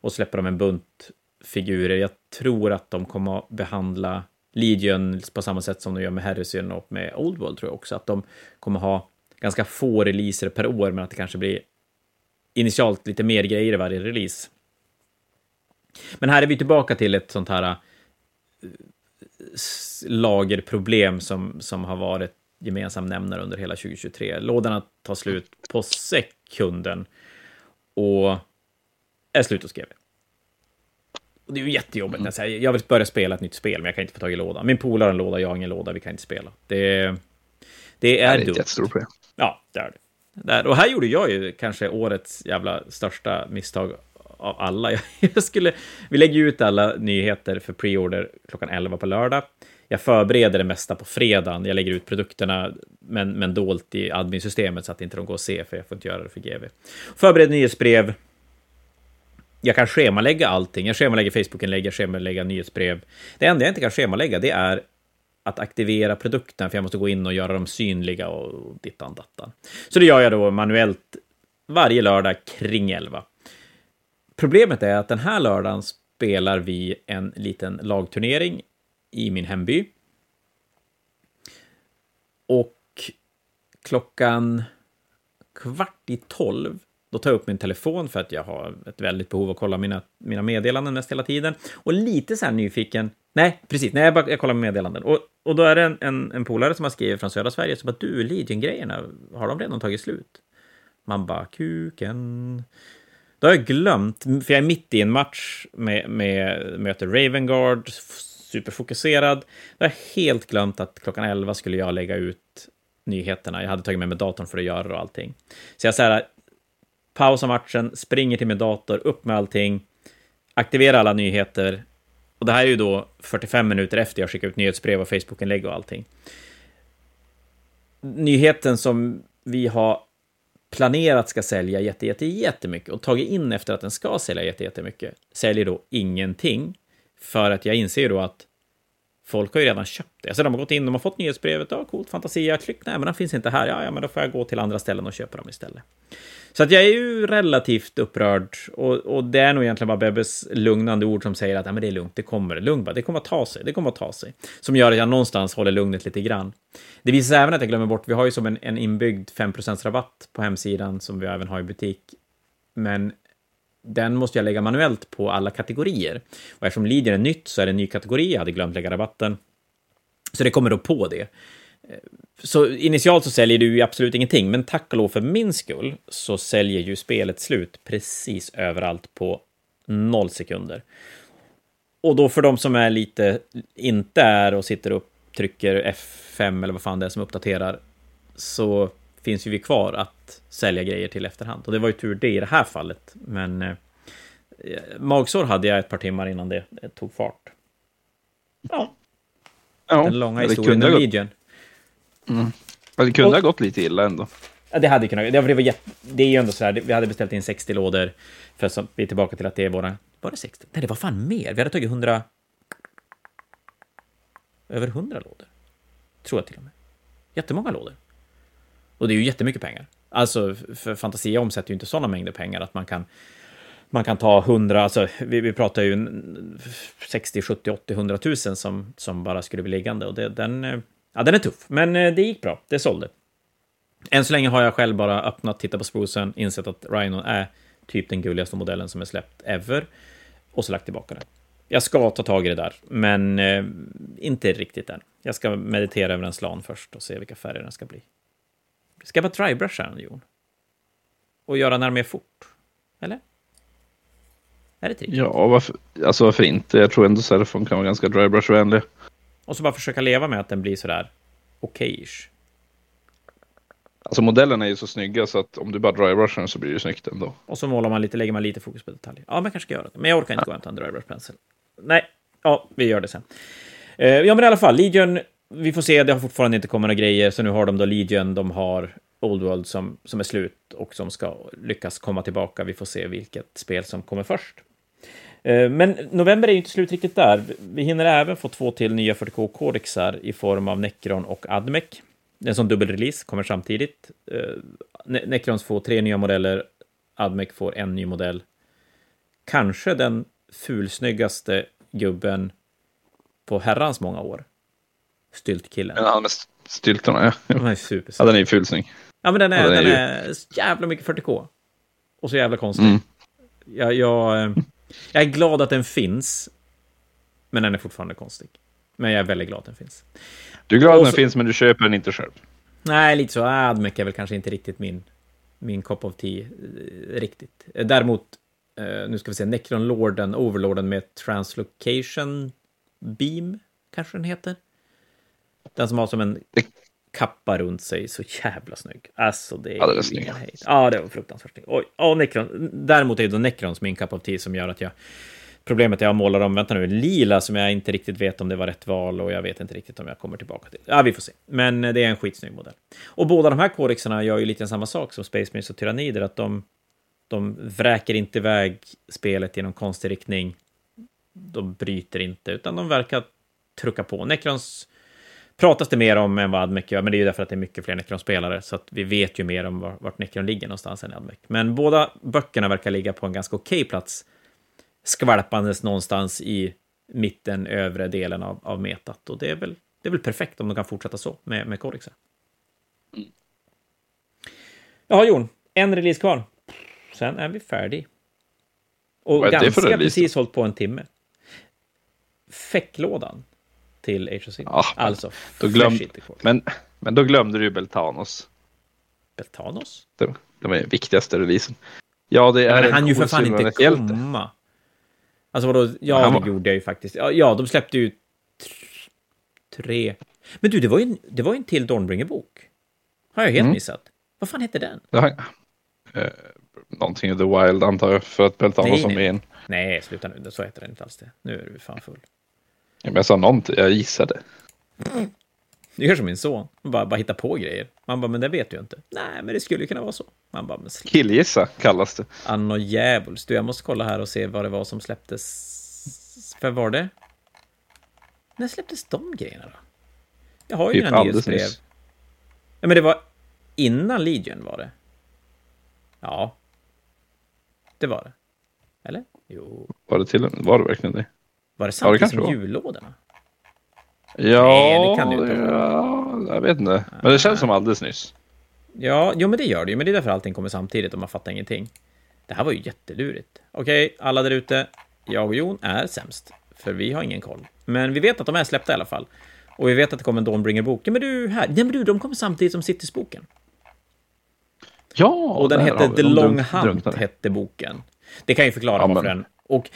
och släpper de en bunt figurer. Jag tror att de kommer att behandla Legion på samma sätt som de gör med Harrison och med Old World tror jag också. Att de kommer ha ganska få releaser per år, men att det kanske blir initialt lite mer grejer i varje release. Men här är vi tillbaka till ett sånt här eh, lagerproblem som, som har varit gemensam nämnare under hela 2023. Lådorna tar slut på sekunden och är slut hos GW. Och det är ju jättejobbigt när jag jag vill börja spela ett nytt spel, men jag kan inte få tag i lådan. Min polare har en låda, jag har ingen låda, vi kan inte spela. Det, det är, det är ett jättestort problem. Ja, det är det. Där. Och här gjorde jag ju kanske årets jävla största misstag av alla. Jag skulle, vi lägger ut alla nyheter för preorder klockan 11 på lördag. Jag förbereder det mesta på fredagen. Jag lägger ut produkterna, men, men dolt i adminsystemet så att inte de går att se, för jag får inte göra det för GV. Förbered nyhetsbrev. Jag kan schemalägga allting. Jag schemalägger Facebookinlägg, jag schemalägger nyhetsbrev. Det enda jag inte kan schemalägga, det är att aktivera produkten, för jag måste gå in och göra dem synliga och dittan dattan. Så det gör jag då manuellt varje lördag kring 11. Problemet är att den här lördagen spelar vi en liten lagturnering i min hemby. Och klockan kvart i tolv, då tar jag upp min telefon för att jag har ett väldigt behov av att kolla mina, mina meddelanden mest hela tiden. Och lite så här nyfiken, nej, precis, nej, jag, bara, jag kollar meddelanden. Och, och då är det en, en, en polare som har skrivit från södra Sverige, som bara, du, Legion-grejerna, har de redan tagit slut? Man bara, kuken. Då har jag glömt, för jag är mitt i en match med, med möter Ravengard, superfokuserad. Jag har helt glömt att klockan 11 skulle jag lägga ut nyheterna. Jag hade tagit med mig datorn för att göra det och allting. Så jag säger pausar matchen, springer till min dator, upp med allting, aktiverar alla nyheter. Och det här är ju då 45 minuter efter jag skickar ut nyhetsbrev och Facebook-inlägg och allting. Nyheten som vi har planerat ska sälja jätte, jätte, jättemycket och tagit in efter att den ska sälja jätte, jättemycket, säljer då ingenting. För att jag inser ju då att folk har ju redan köpt det. Alltså de har gått in, de har fått nyhetsbrevet, ja coolt, fantasia, klick, nej men den finns inte här, ja, ja men då får jag gå till andra ställen och köpa dem istället. Så att jag är ju relativt upprörd och, och det är nog egentligen bara Bebbes lugnande ord som säger att ja, men det är lugnt, det kommer, lugn bara, det kommer att ta sig, det kommer att ta sig. Som gör att jag någonstans håller lugnet lite grann. Det visar sig även att jag glömmer bort, vi har ju som en, en inbyggd 5% rabatt på hemsidan som vi även har i butik. Men den måste jag lägga manuellt på alla kategorier. Och eftersom Leader är nytt så är det en ny kategori, jag hade glömt lägga rabatten. Så det kommer då på det. Eh, så initialt så säljer du ju absolut ingenting, men tack och lov för min skull så säljer ju spelet slut precis överallt på noll sekunder. Och då för de som är lite, inte är och sitter och trycker F5 eller vad fan det är som uppdaterar, så finns ju vi kvar att sälja grejer till efterhand. Och det var ju tur det i det här fallet, men eh, magsår hade jag ett par timmar innan det, det tog fart. Ja. ja Den långa historien om Legion. Mm. det kunde och, ha gått lite illa ändå. Ja, det hade kunnat. Det, var jätte, det är ju ändå så här, vi hade beställt in 60 lådor, för så, vi är tillbaka till att det är våra... Var det 60? Nej, det var fan mer. Vi hade tagit 100... Över 100 lådor. Tror jag till och med. Jättemånga lådor. Och det är ju jättemycket pengar. Alltså, för Fantasia omsätter ju inte sådana mängder pengar att man kan man kan ta 100, alltså vi, vi pratar ju 60, 70, 80, 100 000 som, som bara skulle bli liggande och det, den, eh, ja, den är tuff. Men eh, det gick bra, det sålde. Än så länge har jag själv bara öppnat, tittat på sprucen, insett att Rhino är typ den gulligaste modellen som är släppt ever och så lagt tillbaka den. Jag ska ta tag i det där, men eh, inte riktigt än. Jag ska meditera över en slan först och se vilka färger den ska bli. Ska jag bara drybrusha den, Jon? Och göra den mer fort? Eller? Är det trick? Ja, varför, alltså varför inte? Jag tror ändå Serafon kan vara ganska drybrush-vänlig. Och så bara försöka leva med att den blir sådär okej-ish. Alltså modellerna är ju så snygga så att om du bara drybrushar den så blir det snyggt ändå. Och så målar man lite, lägger man lite fokus på detaljer. Ja, man kanske ska göra det. Men jag orkar inte gå och hämta en drybrush-pensel. Nej, ja, vi gör det sen. Uh, ja, men i alla fall, Legion, vi får se, det har fortfarande inte kommit några grejer, så nu har de då Legion, de har Old World som, som är slut och som ska lyckas komma tillbaka. Vi får se vilket spel som kommer först. Eh, men november är ju inte slut riktigt där. Vi hinner även få två till nya 40K-kodexar i form av Necron och Admec. En sån dubbelrelease kommer samtidigt. Eh, Necrons får tre nya modeller, Admec får en ny modell. Kanske den fulsnyggaste gubben på herrans många år. Styltkillen. Ja, han med styltorna, ja. Den är super. Ja, den är ju fulsnygg. Ja, men den är, ja, den, den är, är jävla mycket 40K. Och så jävla konstig. Mm. Jag, jag, eh, jag är glad att den finns, men den är fortfarande konstig. Men jag är väldigt glad att den finns. Du är glad att den finns, men du köper den inte själv? Nej, lite så. Admec är väl kanske inte riktigt min, min cup of tea. Eh, riktigt. Däremot, eh, nu ska vi se, Necron Lorden, Overlorden med Translocation Beam, kanske den heter. Den som har som en kappa runt sig, så jävla snygg. Alltså, det är snygg. ingen hejd. Ja, det var fruktansvärt snygg. Oj, ja, Necron. Däremot är det då Necrons min cup of tea som gör att jag... Problemet är att jag målar om, vänta nu, lila som jag inte riktigt vet om det var rätt val och jag vet inte riktigt om jag kommer tillbaka till. Ja, vi får se. Men det är en skitsnygg modell. Och båda de här kodexarna gör ju lite samma sak som Space Marines och Tyrannider, att de, de vräker inte iväg spelet i någon konstig riktning. De bryter inte, utan de verkar trucka på. Necrons pratas det mer om än vad Admec gör, men det är ju därför att det är mycket fler Necron-spelare, så att vi vet ju mer om var, vart Necron ligger någonstans än Admec. Men båda böckerna verkar ligga på en ganska okej plats, skvalpandes någonstans i mitten, övre delen av, av metat. Och det är, väl, det är väl perfekt om de kan fortsätta så med, med Codexen. Jaha, Jon, en release kvar. Sen är vi färdig. Och Vad är det för ganska release? precis hållit på en timme. Fäcklådan till Age of Sigmar. Ja, alltså, då glöm-. Men, men då glömde du ju Beltanos. Beltanos? Det, det var den viktigaste releasen. Ja, det är Men en han ju för fan inte Sylvanas-hjälte. komma. Alltså vadå? Ja, Han det var- gjorde jag ju faktiskt. Ja, ja de släppte ju tr- tre. Men du, det var ju en, det var en till Dawnbringer-bok. Har jag helt Mm. missat. Vad fan hette den? Det har, eh, någonting i The Wild antar jag, för att nej. med i en. Nej, sluta nu. Så heter den inte alls det. Nu är du fan full. Men jag sa någonting, jag gissade. Du gör som min son. Man bara, bara hittar på grejer. Man bara, men det vet du ju inte. Nej, men det skulle ju kunna vara så. Man bara, men Killgissa kallas det. Anno djävuls. Du, jag måste kolla här och se vad det var som släpptes. För var det? När släpptes de grejerna då? Jag har ju Typ mina nyhetsbrev. nyss. Ja, men det var innan Legion var det. Ja. Det var det. Eller? Jo. Var det, till, var det verkligen det? Var det samtidigt kanske som var. jullådorna? Ja, Nej, det kan det inte ja, jag vet inte. Men det känns som alldeles nyss. Ja, jo, men det gör det ju. Men det är därför allting kommer samtidigt och man fattar ingenting. Det här var ju jättelurigt. Okej, alla där ute. Jag och Jon är sämst. För vi har ingen koll. Men vi vet att de är släppta i alla fall. Och vi vet att det kommer en Dawnbringer-bok. Ja, men du, här. Nej, men du, de kommer samtidigt som Cities-boken. Ja, Och den hette The Long Hunt, hette boken. Det kan ju förklara Ja, varför den... Och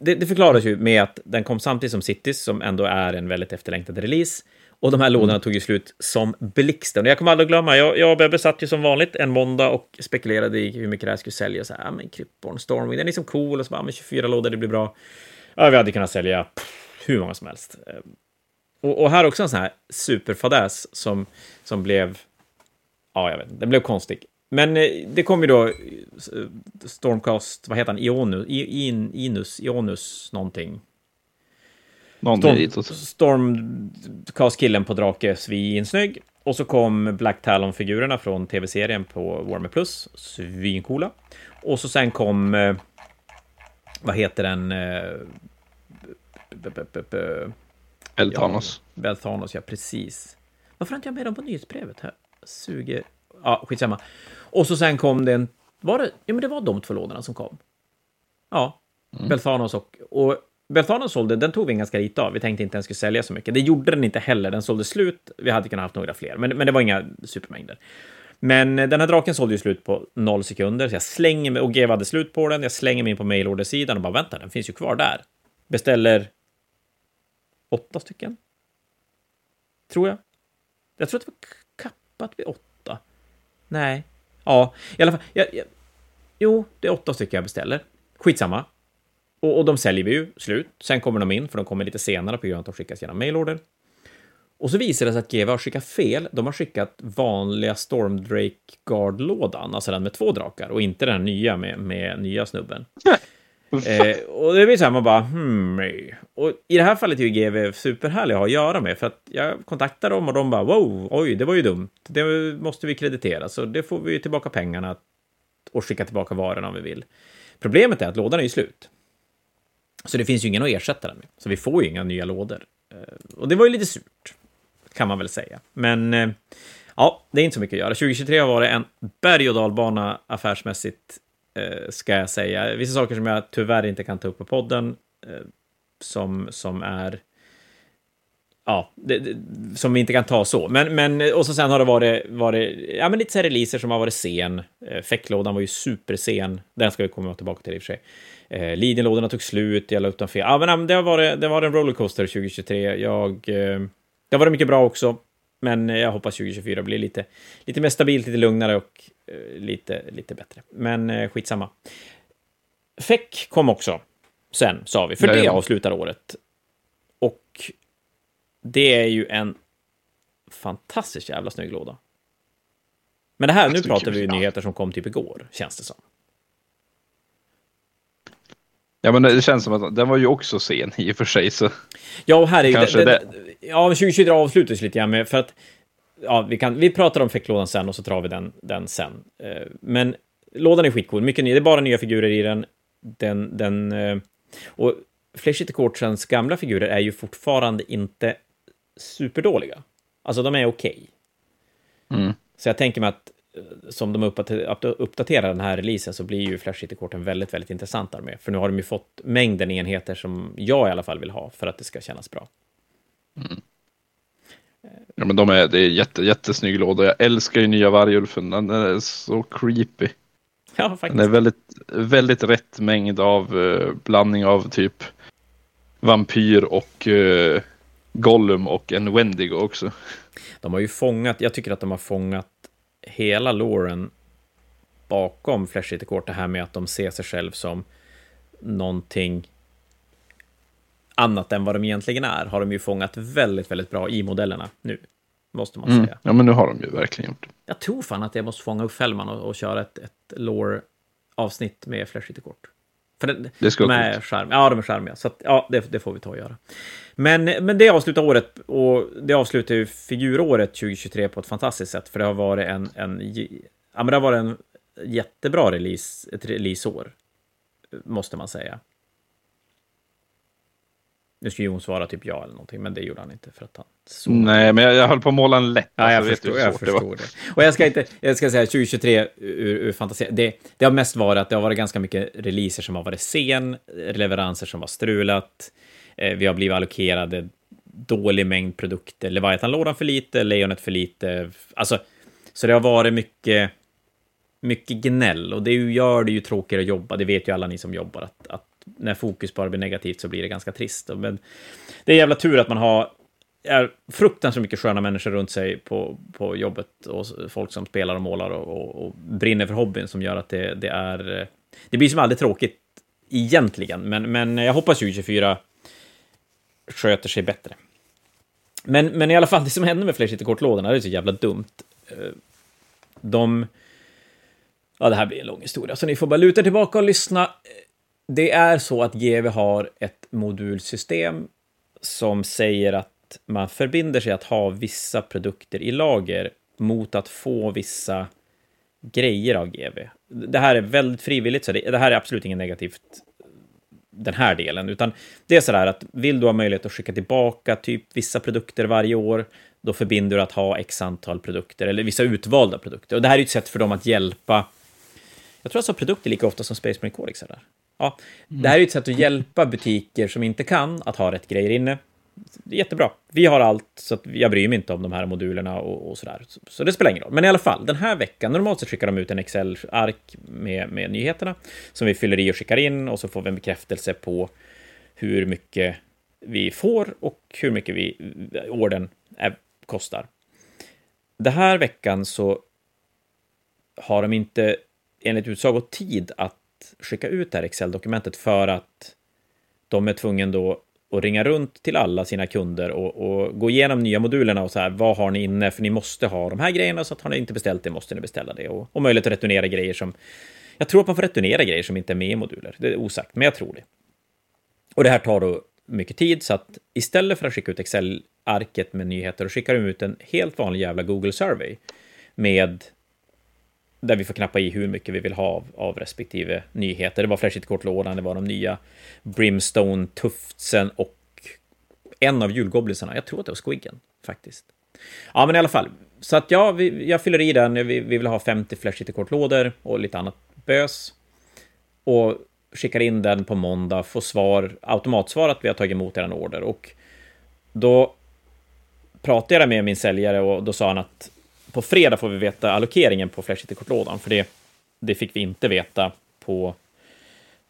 det, det förklaras ju med att den kom samtidigt som Cities, som ändå är en väldigt efterlängtad release. Och de här lådorna Mm. tog ju slut som blixten. Och jag kommer aldrig glömma, jag, jag och Bebbe satt ju som vanligt en måndag och spekulerade i hur mycket det här skulle sälja. Så här, ja, men Krypborn, Stormwing, den är liksom cool. Och så bara, ja, men 24 lådor, det blir bra. Ja, vi hade kunnat sälja pff, hur många som helst. Eh, Och, och här också en sån här superfadäs som, som blev... Ja, jag vet den blev konstig. Men eh, det kom ju då eh, Stormcast, vad heter han, Ionus, in, Inus, Ionus någonting. Någonting Storm. Stormcast-killen på drake, svinsnygg. Och så kom Black Talon-figurerna från tv-serien på Warmer Plus, svincoola. Och så sen kom, eh, vad heter den? Eh, b- b- b- b- Eltanos. Ja, Belthanos, ja precis. Varför har inte jag med dem på nyhetsbrevet? Här? Suger... Ja, skitsamma. Och så sen kom det en... Var det... Ja, men det var de två lådorna som kom. Ja, Belthanos och... Och Belthanos sålde, den tog vi en ganska lite av. Vi tänkte inte den skulle sälja så mycket. Det gjorde den inte heller. Den sålde slut. Vi hade kunnat haft några fler, men, men det var inga supermängder. Men eh, den här draken sålde ju slut på noll sekunder, så jag slänger mig, och GW hade slut på den, jag slänger mig in på mailordersidan och bara vänta, den finns ju kvar där. Beställer åtta stycken. Tror jag. Jag tror att det var kappat vid åtta. Nej. Ja, i alla fall. Jag, jag, jo, det är åtta stycken jag beställer. Skitsamma. Och, och de säljer vi ju slut. Sen kommer de in, för de kommer lite senare på grund av att de skickas genom mailorder. Och så visar det sig att GW har skickat fel. De har skickat vanliga Stormdrake Guard-lådan, alltså den med två drakar, och inte den nya med, med nya snubben. Eh, och det blir så här, man bara, hmm. Och i det här fallet är ju GW superhärlig att ha att göra med, för att jag kontaktar dem och de bara, wow, oj, det var ju dumt. Det måste vi kreditera, så det får vi ju tillbaka pengarna och skicka tillbaka varorna om vi vill. Problemet är att lådan är ju slut. Så det finns ju ingen att ersätta den med. Så vi får ju inga nya lådor. Eh, Och det var ju lite surt, kan man väl säga. Men eh, ja, det är inte så mycket att göra. 2023 har varit en berg och dalbana affärsmässigt, Eh, ska jag säga. Vissa saker som jag tyvärr inte kan ta upp på podden, eh, som, som är ja, det, det, som vi inte kan ta så. Men, men och så sen har det varit, varit ja, men lite så här releaser som har varit sen. Eh, fäcklådan var ju supersen. Den ska vi komma tillbaka till i och för sig. Eh, tog slut, jag la upp dem fel. Ja, men, det har varit, det var en rollercoaster 2023. Jag, eh, det har varit mycket bra också. Men jag hoppas 2024 blir lite, lite mer stabilt, lite lugnare och lite, lite bättre. Men eh, skitsamma. FEC kom också sen, sa vi, för det Jajamän. avslutar året. Och det är ju en fantastiskt jävla snygg låda. Men det här, nu pratar vi ju nyheter som kom typ igår, känns det som. Ja, men det känns som att den var ju också sen i och för sig. Så. Ja, och här är ju... Kanske det, det, ja, 2023 avslutas lite grann med, för att... Ja, vi, kan, vi pratar om fäcklådan sen och så drar vi den, den sen. Eh, Men lådan är skitcool, mycket ny, det är bara nya figurer i den. Den, den eh, och Flesh It Quartzens gamla figurer är ju fortfarande inte superdåliga. Alltså, de är okej. Mm. Så jag tänker mig att eh, som de uppdater- uppdaterar den här releasen så blir ju Flash City-korten väldigt, väldigt intressanta med. För nu har de ju fått mängden enheter som jag i alla fall vill ha för att det ska kännas bra. Ja, men de är, det är jätte, jättesnygg låda. Jag älskar ju nya Vargulfen. Den är så creepy. Ja, Den faktiskt. är väldigt, väldigt rätt mängd av eh, blandning av typ vampyr och eh, Gollum och en Wendigo också. De har ju fångat, jag tycker att de har fångat hela loren bakom Flash City-kort, det här med att de ser sig själv som någonting annat än vad de egentligen är, har de ju fångat väldigt, väldigt bra i modellerna nu, måste man Mm. säga. Ja, men nu har de ju verkligen gjort. Jag tror fan att jag måste fånga upp Fällman och, och köra ett, ett lore-avsnitt med Flash kort. För det, Det ska de är charmiga. Ja, de är charmiga. Så att, ja, det, det får vi ta och göra. Men, men det avslutar året och det avslutar ju figuråret 2023 på ett fantastiskt sätt. För det har varit en, en, ja, men det har varit en jättebra release, ett releaseår. Måste man säga. Nu skulle Jon svara typ ja eller någonting, men det gjorde han inte för att han såg Nej, men jag, jag höll på att måla en lätt. Ja, jag Alltså, förstår, hur jag förstår det, Och jag ska inte, jag ska säga 2023 ur, ur fantasi, det, det har mest varit att det har varit ganska mycket releaser som har varit sen, leveranser som har strulat, eh, vi har blivit allokerade dålig mängd produkter, Leviathan-lådan för lite, Lejonet för lite, alltså, så det har varit mycket, mycket gnäll och det gör det ju tråkigare att jobba, det vet ju alla ni som jobbar, att, att när fokus bara blir negativt så blir det ganska trist. Men det är jävla tur att man har är fruktansvärt mycket sköna människor runt sig på, på jobbet och folk som spelar och målar och, och, och brinner för hobbyn som gör att det, det är... Det blir som aldrig tråkigt egentligen, men, men jag hoppas ju 2024 sköter sig bättre. Men, men i alla fall, det som hände med Flash kortlådorna det är så jävla dumt. Eh, de... Ja, det här blir en lång historia, så ni får bara luta er tillbaka och lyssna. Eh, det är så att GV har ett modulsystem som säger att man förbinder sig att ha vissa produkter i lager mot att få vissa grejer av GV. Det här är väldigt frivilligt, så det, det här är absolut inget negativt den här delen, utan det är så där att vill du ha möjlighet att skicka tillbaka typ vissa produkter varje år, då förbinder du att ha x antal produkter, eller vissa utvalda produkter. Och det här är ett sätt för dem att hjälpa jag tror jag sa produkter lika ofta som Space Marine Codex är där. Ja, det här är ett sätt att hjälpa butiker som inte kan att ha rätt grejer inne. Jättebra. Vi har allt, så att jag bryr mig inte om de här modulerna och, och sådär. Så, så det spelar ingen roll. Men i alla fall, den här veckan, normalt sett skickar de ut en Excel-ark med, med nyheterna som vi fyller i och skickar in och så får vi en bekräftelse på hur mycket vi får och hur mycket vi, orden är, kostar. Den här veckan så har de inte enligt utsago tid att skicka ut det här Excel-dokumentet för att de är tvungna då att ringa runt till alla sina kunder och, och gå igenom nya modulerna och så här, vad har ni inne? För ni måste ha de här grejerna, så att har ni inte beställt det måste ni beställa det. Och, och möjlighet att returnera grejer som... Jag tror att man får returnera grejer som inte är med i moduler. Det är osagt, men jag tror det. Och det här tar då mycket tid, så att istället för att skicka ut Excel-arket med nyheter, och skickar de ut en helt vanlig jävla Google Survey med där vi får knappa i hur mycket vi vill ha av, av respektive nyheter. Det var Flashit kortlådan, det var de nya Brimstone, Tuftsen och en av julgoblisarna. Jag tror att det var Squiggen, faktiskt. Ja, men i alla fall. Så att ja, vi, jag fyller i den. Vi, vi vill ha 50 Flashit kortlådor och lite annat bös. Och skickar in den på måndag, får svar, automatsvar att vi har tagit emot er order. Och då pratade jag med min säljare och då sa han att på fredag får vi veta allokeringen på Flashit-kortlådan, för det, det fick vi inte veta på,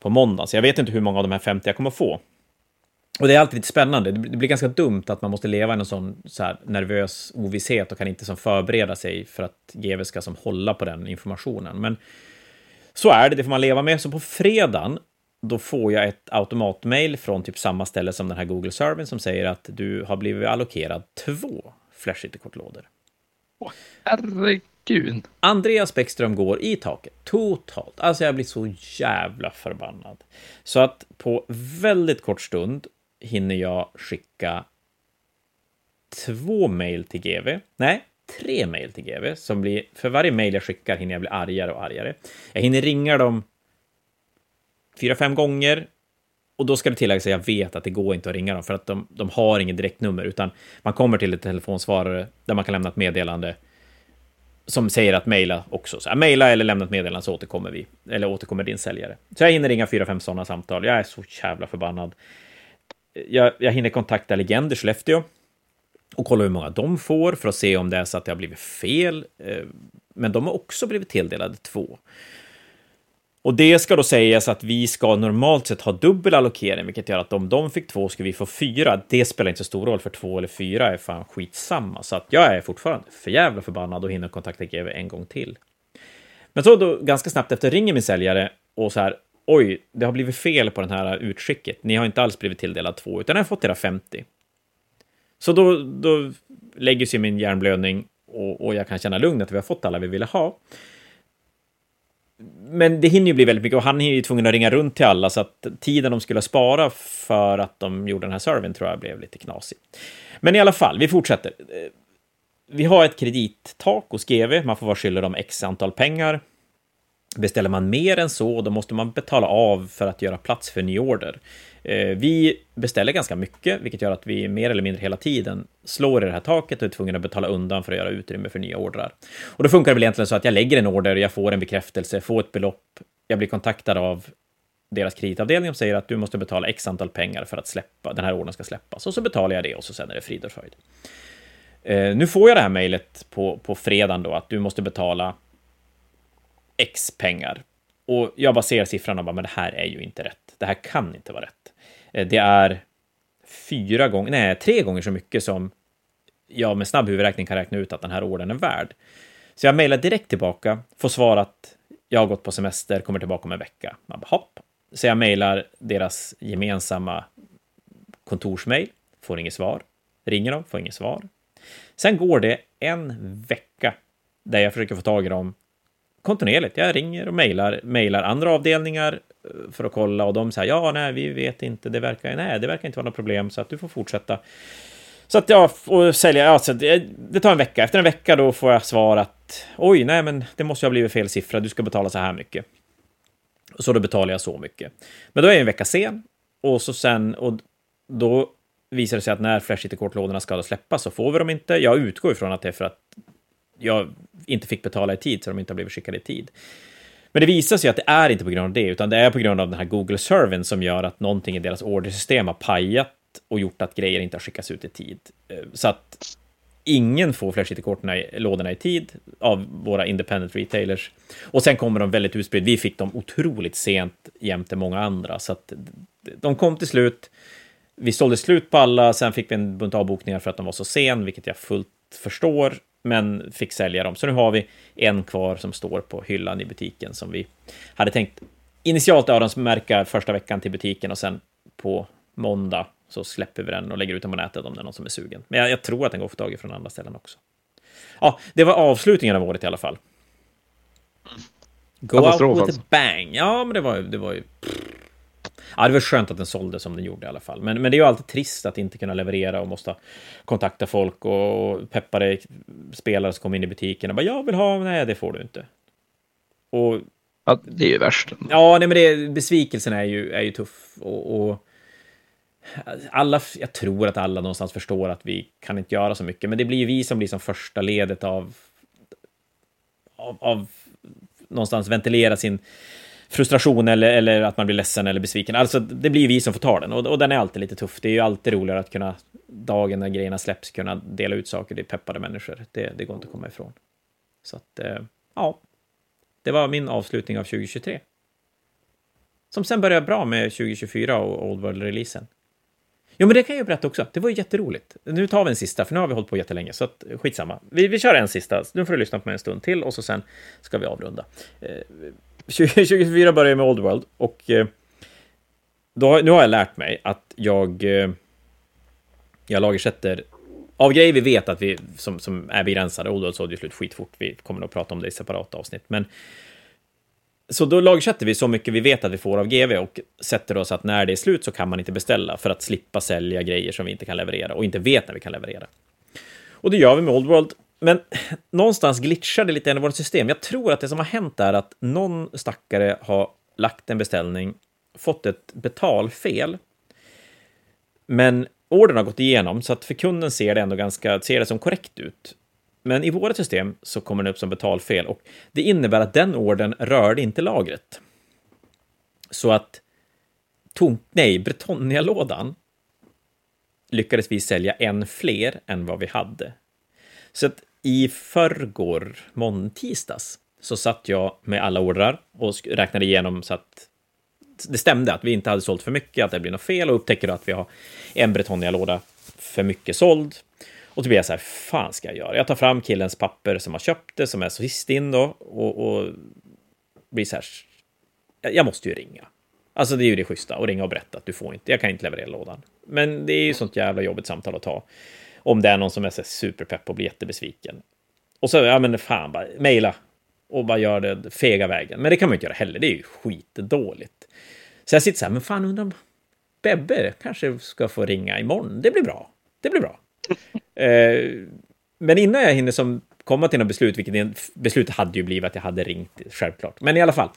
på måndag. Så jag vet inte hur många av de här 50 jag kommer få. Och det är alltid lite spännande. Det blir ganska dumt att man måste leva i en sån så här nervös ovisshet och kan inte som förbereda sig för att GV ska som hålla på den informationen. Men så är det, det får man leva med. Så på fredagen, då får jag ett automatmail från typ samma ställe som den här Google-servern som säger att du har blivit allokerad två Flash kortlådor Åh, herregud. Andreas Bäckström går i taket totalt. Alltså jag blir så jävla förbannad. Så att på väldigt kort stund hinner jag skicka två mejl till GV. Nej, tre mejl till GV. Som blir, för varje mejl jag skickar hinner jag bli argare och argare. Jag hinner ringa dem fyra, fem gånger. Och då ska det tilläggas att jag vet att det går inte att ringa dem för att de, de har inget direktnummer, utan man kommer till ett telefonsvarare där man kan lämna ett meddelande som säger att mejla också. Så, mejla eller lämna ett meddelande så återkommer vi, eller återkommer din säljare. Så jag hinner ringa fyra, fem sådana samtal. Jag är så jävla förbannad jag, jag hinner kontakta Legender Skellefteå och kolla hur många de får för att se om det är så att det har blivit fel. Eh, men de har också blivit tilldelade två. Och det ska då sägas att vi ska normalt sett ha dubbel allokering, vilket gör att om de fick två ska vi få fyra. Det spelar inte så stor roll, för två eller fyra är fan skitsamma. Så att jag är fortfarande för jävla förbannad och hinner kontakta GV en gång till. Men så då ganska snabbt efter ringer min säljare och så här, oj, det har blivit fel på den här utskicket. Ni har inte alls blivit tilldelad två, utan jag har fått era 50. Så då, då lägger sig min hjärnblödning och, och jag kan känna lugn att vi har fått alla vi ville ha. Men det hinner ju bli väldigt mycket och han är ju tvungen att ringa runt till alla så att tiden de skulle spara för att de gjorde den här serven tror jag blev lite knasig. Men i alla fall, vi fortsätter. Eh, vi har ett kredittak hos GV, man får vara skyldig dem x antal pengar. Beställer man mer än så, då måste man betala av för att göra plats för ny order. Eh, vi beställer ganska mycket, vilket gör att vi mer eller mindre hela tiden slår i det här taket och är tvungna att betala undan för att göra utrymme för nya ordrar. Och då funkar det väl egentligen så att jag lägger en order, jag får en bekräftelse, får ett belopp, jag blir kontaktad av deras kreditavdelning och säger att du måste betala x antal pengar för att släppa, den här ordern ska släppas. Och så betalar jag det och så sen är det frid och fröjd. Eh, nu får jag det här mejlet på, på fredagen då, att du måste betala X pengar. Och jag bara ser siffran och bara, men det här är ju inte rätt. Det här kan inte vara rätt. Eh, det är fyra gånger, nej, tre gånger så mycket som jag med snabb huvudräkning kan räkna ut att den här ordern är värd. Så jag mejlar direkt tillbaka, får svar att jag har gått på semester, kommer tillbaka om en vecka. Man bara, hopp. Så jag mejlar deras gemensamma kontorsmejl, får inget svar. Ringer dem, får inget svar. Sen går det en vecka där jag försöker få tag i dem kontinuerligt. Jag ringer och mejlar, mejlar andra avdelningar eh, för att kolla och de säger ja, nej, vi vet inte, det verkar, nej, det verkar inte vara något problem så att du får fortsätta. Så att jag får sälja, ja, så det, det, tar en vecka. Efter en vecka då får jag svar att oj, nej, men det måste ha blivit fel siffra, du ska betala så här mycket. Så då betalar jag så mycket. Men då är jag en vecka sen och så sen, och då visar det sig att när Flash IT-kortlådorna ska släppas så får vi dem inte. Jag utgår ifrån att det är för att jag inte fick betala i tid, så de inte har blivit skickade i tid. Men det visar sig att det är inte på grund av det, utan det är på grund av den här Google-servern som gör att någonting i deras ordersystem har pajat och gjort att grejer inte har skickats ut i tid. Eh, så att ingen får Flash-IT-korten i lådorna i tid av våra independent retailers. Och sen kommer de väldigt utspridda. Vi fick dem otroligt sent jämte många andra, så att de kom till slut. Vi sålde slut på alla, sen fick vi en bunt avbokningar för att de var så sen, vilket jag fullt förstår men fick sälja dem. Så nu har vi en kvar som står på hyllan i butiken som vi hade tänkt initialt öronmärka första veckan till butiken och sen på måndag så släpper vi den och lägger ut den på nätet om det är någon som är sugen. Men jag, jag tror att den går att få tag i från andra ställen också. Ja, det var avslutningen av året i alla fall. Go out with a alltså. bang. Ja, men det var, det var ju... Ja, det var skönt att den sålde som den gjorde i alla fall. Men, men det är ju alltid trist att inte kunna leverera och måste kontakta folk och peppade spelare som kommer in i butiken och bara jag vill ha, nej det får du inte. Och... Ja, det är ju värst. Ja, nej men det, besvikelsen är ju, är ju tuff och, och alla, jag tror att alla någonstans förstår att vi kan inte göra så mycket, men det blir ju vi som blir som första ledet av, av, av någonstans ventilera sin frustration eller, eller att man blir ledsen eller besviken. Alltså, det blir vi som får ta den och, och den är alltid lite tuff. Det är ju alltid roligare att kunna, dagen när grejerna släpps, kunna dela ut saker till peppade människor. Det, det går inte att komma ifrån. Så att, eh, ja, det var min avslutning av 2023. Som sen började bra med 2024 och Old World-releasen. Jo, men det kan jag ju berätta också. Det var ju jätteroligt. Nu tar vi en sista, för nu har vi hållit på jättelänge, så att, skitsamma. Vi, vi kör en sista. Nu får du lyssna på mig en stund till och så sen ska vi avrunda. Eh, 2024 börjar med Old World och eh, då, nu har jag lärt mig att jag, eh, jag lagersätter av grejer vi vet att vi som, som är begränsade. Old World sålde ju slut skitfort. Vi kommer nog prata om det i separata avsnitt, men så då lagersätter vi så mycket vi vet att vi får av GV och sätter oss att när det är slut så kan man inte beställa för att slippa sälja grejer som vi inte kan leverera och inte vet när vi kan leverera. Och det gör vi med Old World. Men någonstans glitchar det lite i vårt system. Jag tror att det som har hänt är att någon stackare har lagt en beställning, fått ett betalfel, men ordern har gått igenom så att för kunden ser det ändå ganska, ser det som korrekt ut. Men i vårt system så kommer den upp som betalfel och det innebär att den ordern rörde inte lagret. Så att tom, nej, Bretonnia-lådan lyckades vi sälja en fler än vad vi hade. Så att i förrgår, måndag-tisdags, så satt jag med alla ordrar och räknade igenom så att det stämde, att vi inte hade sålt för mycket, att det blir något fel och upptäcker att vi har en Bretonnia-låda för mycket såld. Och då blir jag så här, fan ska jag göra? Jag tar fram killens papper som har köpt det, som är sist in då, och, och blir så här, jag måste ju ringa. Alltså det är ju det schyssta, att ringa och berätta att du får inte, jag kan inte leverera lådan. Men det är ju sånt jävla jobbigt samtal att ta. Om det är någon som är så superpepp och blir jättebesviken. Och så, ja men fan, bara mejla och bara gör det fega vägen. Men det kan man inte göra heller, det är ju skitdåligt. Så jag sitter så här, men fan undrar om Bebbe kanske ska få ringa imorgon. Det blir bra. Det blir bra. Eh, men innan jag hinner som komma till något beslut, vilket beslutet hade ju blivit att jag hade ringt, självklart. Men i alla fall,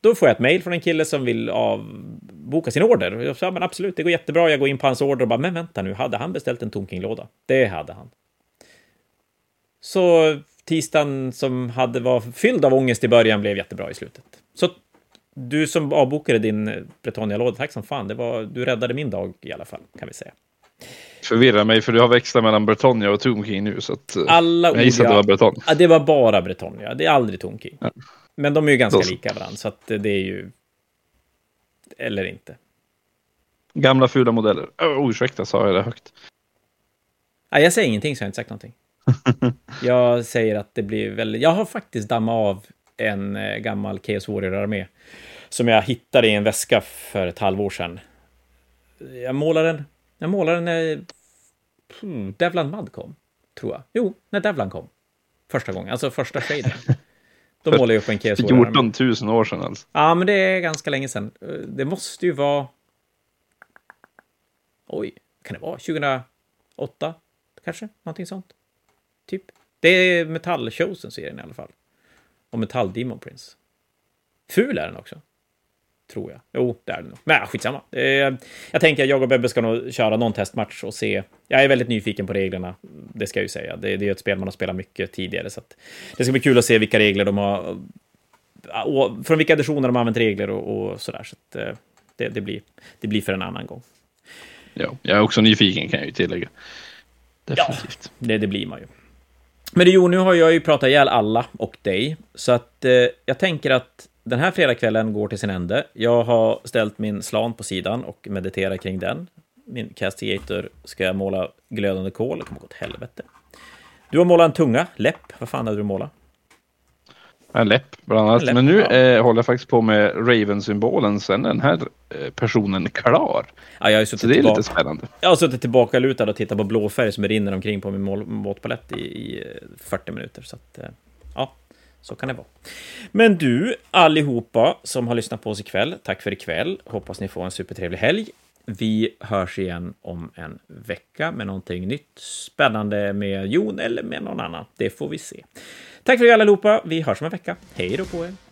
då får jag ett mejl från en kille som vill avboka sin order. Jag sa, men absolut, det går jättebra. Jag går in på hans order och bara, men vänta nu, hade han beställt en Tonking-låda? Det hade han. Så tisdagen som hade var fylld av ångest i början blev jättebra i slutet. Så du som avbokade din Bretonia-låda, tack som fan. Det var, du räddade min dag i alla fall, kan vi säga förvirrar mig för du har växlat mellan Bretonia och Tomb King nu. Så att, eh, Alla jag gissar att det var Breton. Ja, det var bara Bretonia. Det är aldrig Tomb King. Ja. Men de är ju ganska Då. lika varandra, så att det är ju... Eller inte. Gamla fula modeller. Oh, ursäkta, sa jag det högt? Nej, jag säger ingenting, så jag har inte sagt någonting. jag säger att det blir väldigt... Jag har faktiskt dammat av en eh, gammal Chaos Warrior-armé som jag hittade i en väska för ett halvår sedan. Jag målade den jag målade när hmm, Devlan Mud kom, tror jag. Jo, när Devlan kom. Första gången, alltså första shaden. Då målade jag upp en KS 14 000 år sedan alltså. Ja, men det är ganska länge sedan. Det måste ju vara... Oj, kan det vara 2008? Kanske, någonting sånt. Typ. Det är Metall-showsen-serien i alla fall. Och Metall Demon Prince. Ful är den också tror jag. Jo, det är det nog. Men skitsamma. Jag tänker att jag och Bebbe ska nog köra någon testmatch och se. Jag är väldigt nyfiken på reglerna, det ska jag ju säga. Det, är ett spel man har spelat mycket tidigare, så det ska bli kul att se vilka regler de har. Och från vilka editioner de har använt regler och, och sådär. Så att eh, det, det, blir, det blir för en annan gång. Ja, jag är också nyfiken kan jag ju tillägga. Definitivt. Ja, det, det blir man ju. Men jo, nu har jag ju pratat ihjäl alla och dig, så att eh, jag tänker att den här fredagskvällen går till sin ände. Jag har ställt min slan på sidan och mediterar kring den. Min castigator ska jag måla glödande kol, det kommer gå åt helvete. Du har målat en tunga, läpp. Vad fan hade du målat? En läpp, bland annat. Läpp, Men nu ja. eh, håller jag faktiskt på med Raven-symbolen sen den här eh, personen klar. Ja, jag har Så det är lite spännande. Jag har suttit tillbaka lutad och tittat på blåfärg som rinner omkring på min målpalett i, i 40 minuter. Så att, eh, ja, så kan det vara. Men du, allihopa som har lyssnat på oss ikväll, tack för ikväll. Hoppas ni får en supertrevlig helg. Vi hörs igen om en vecka med någonting nytt, spännande med Jon eller med någon annan. Det får vi se. Tack för det allihopa. Vi hörs om en vecka. Hej då på er!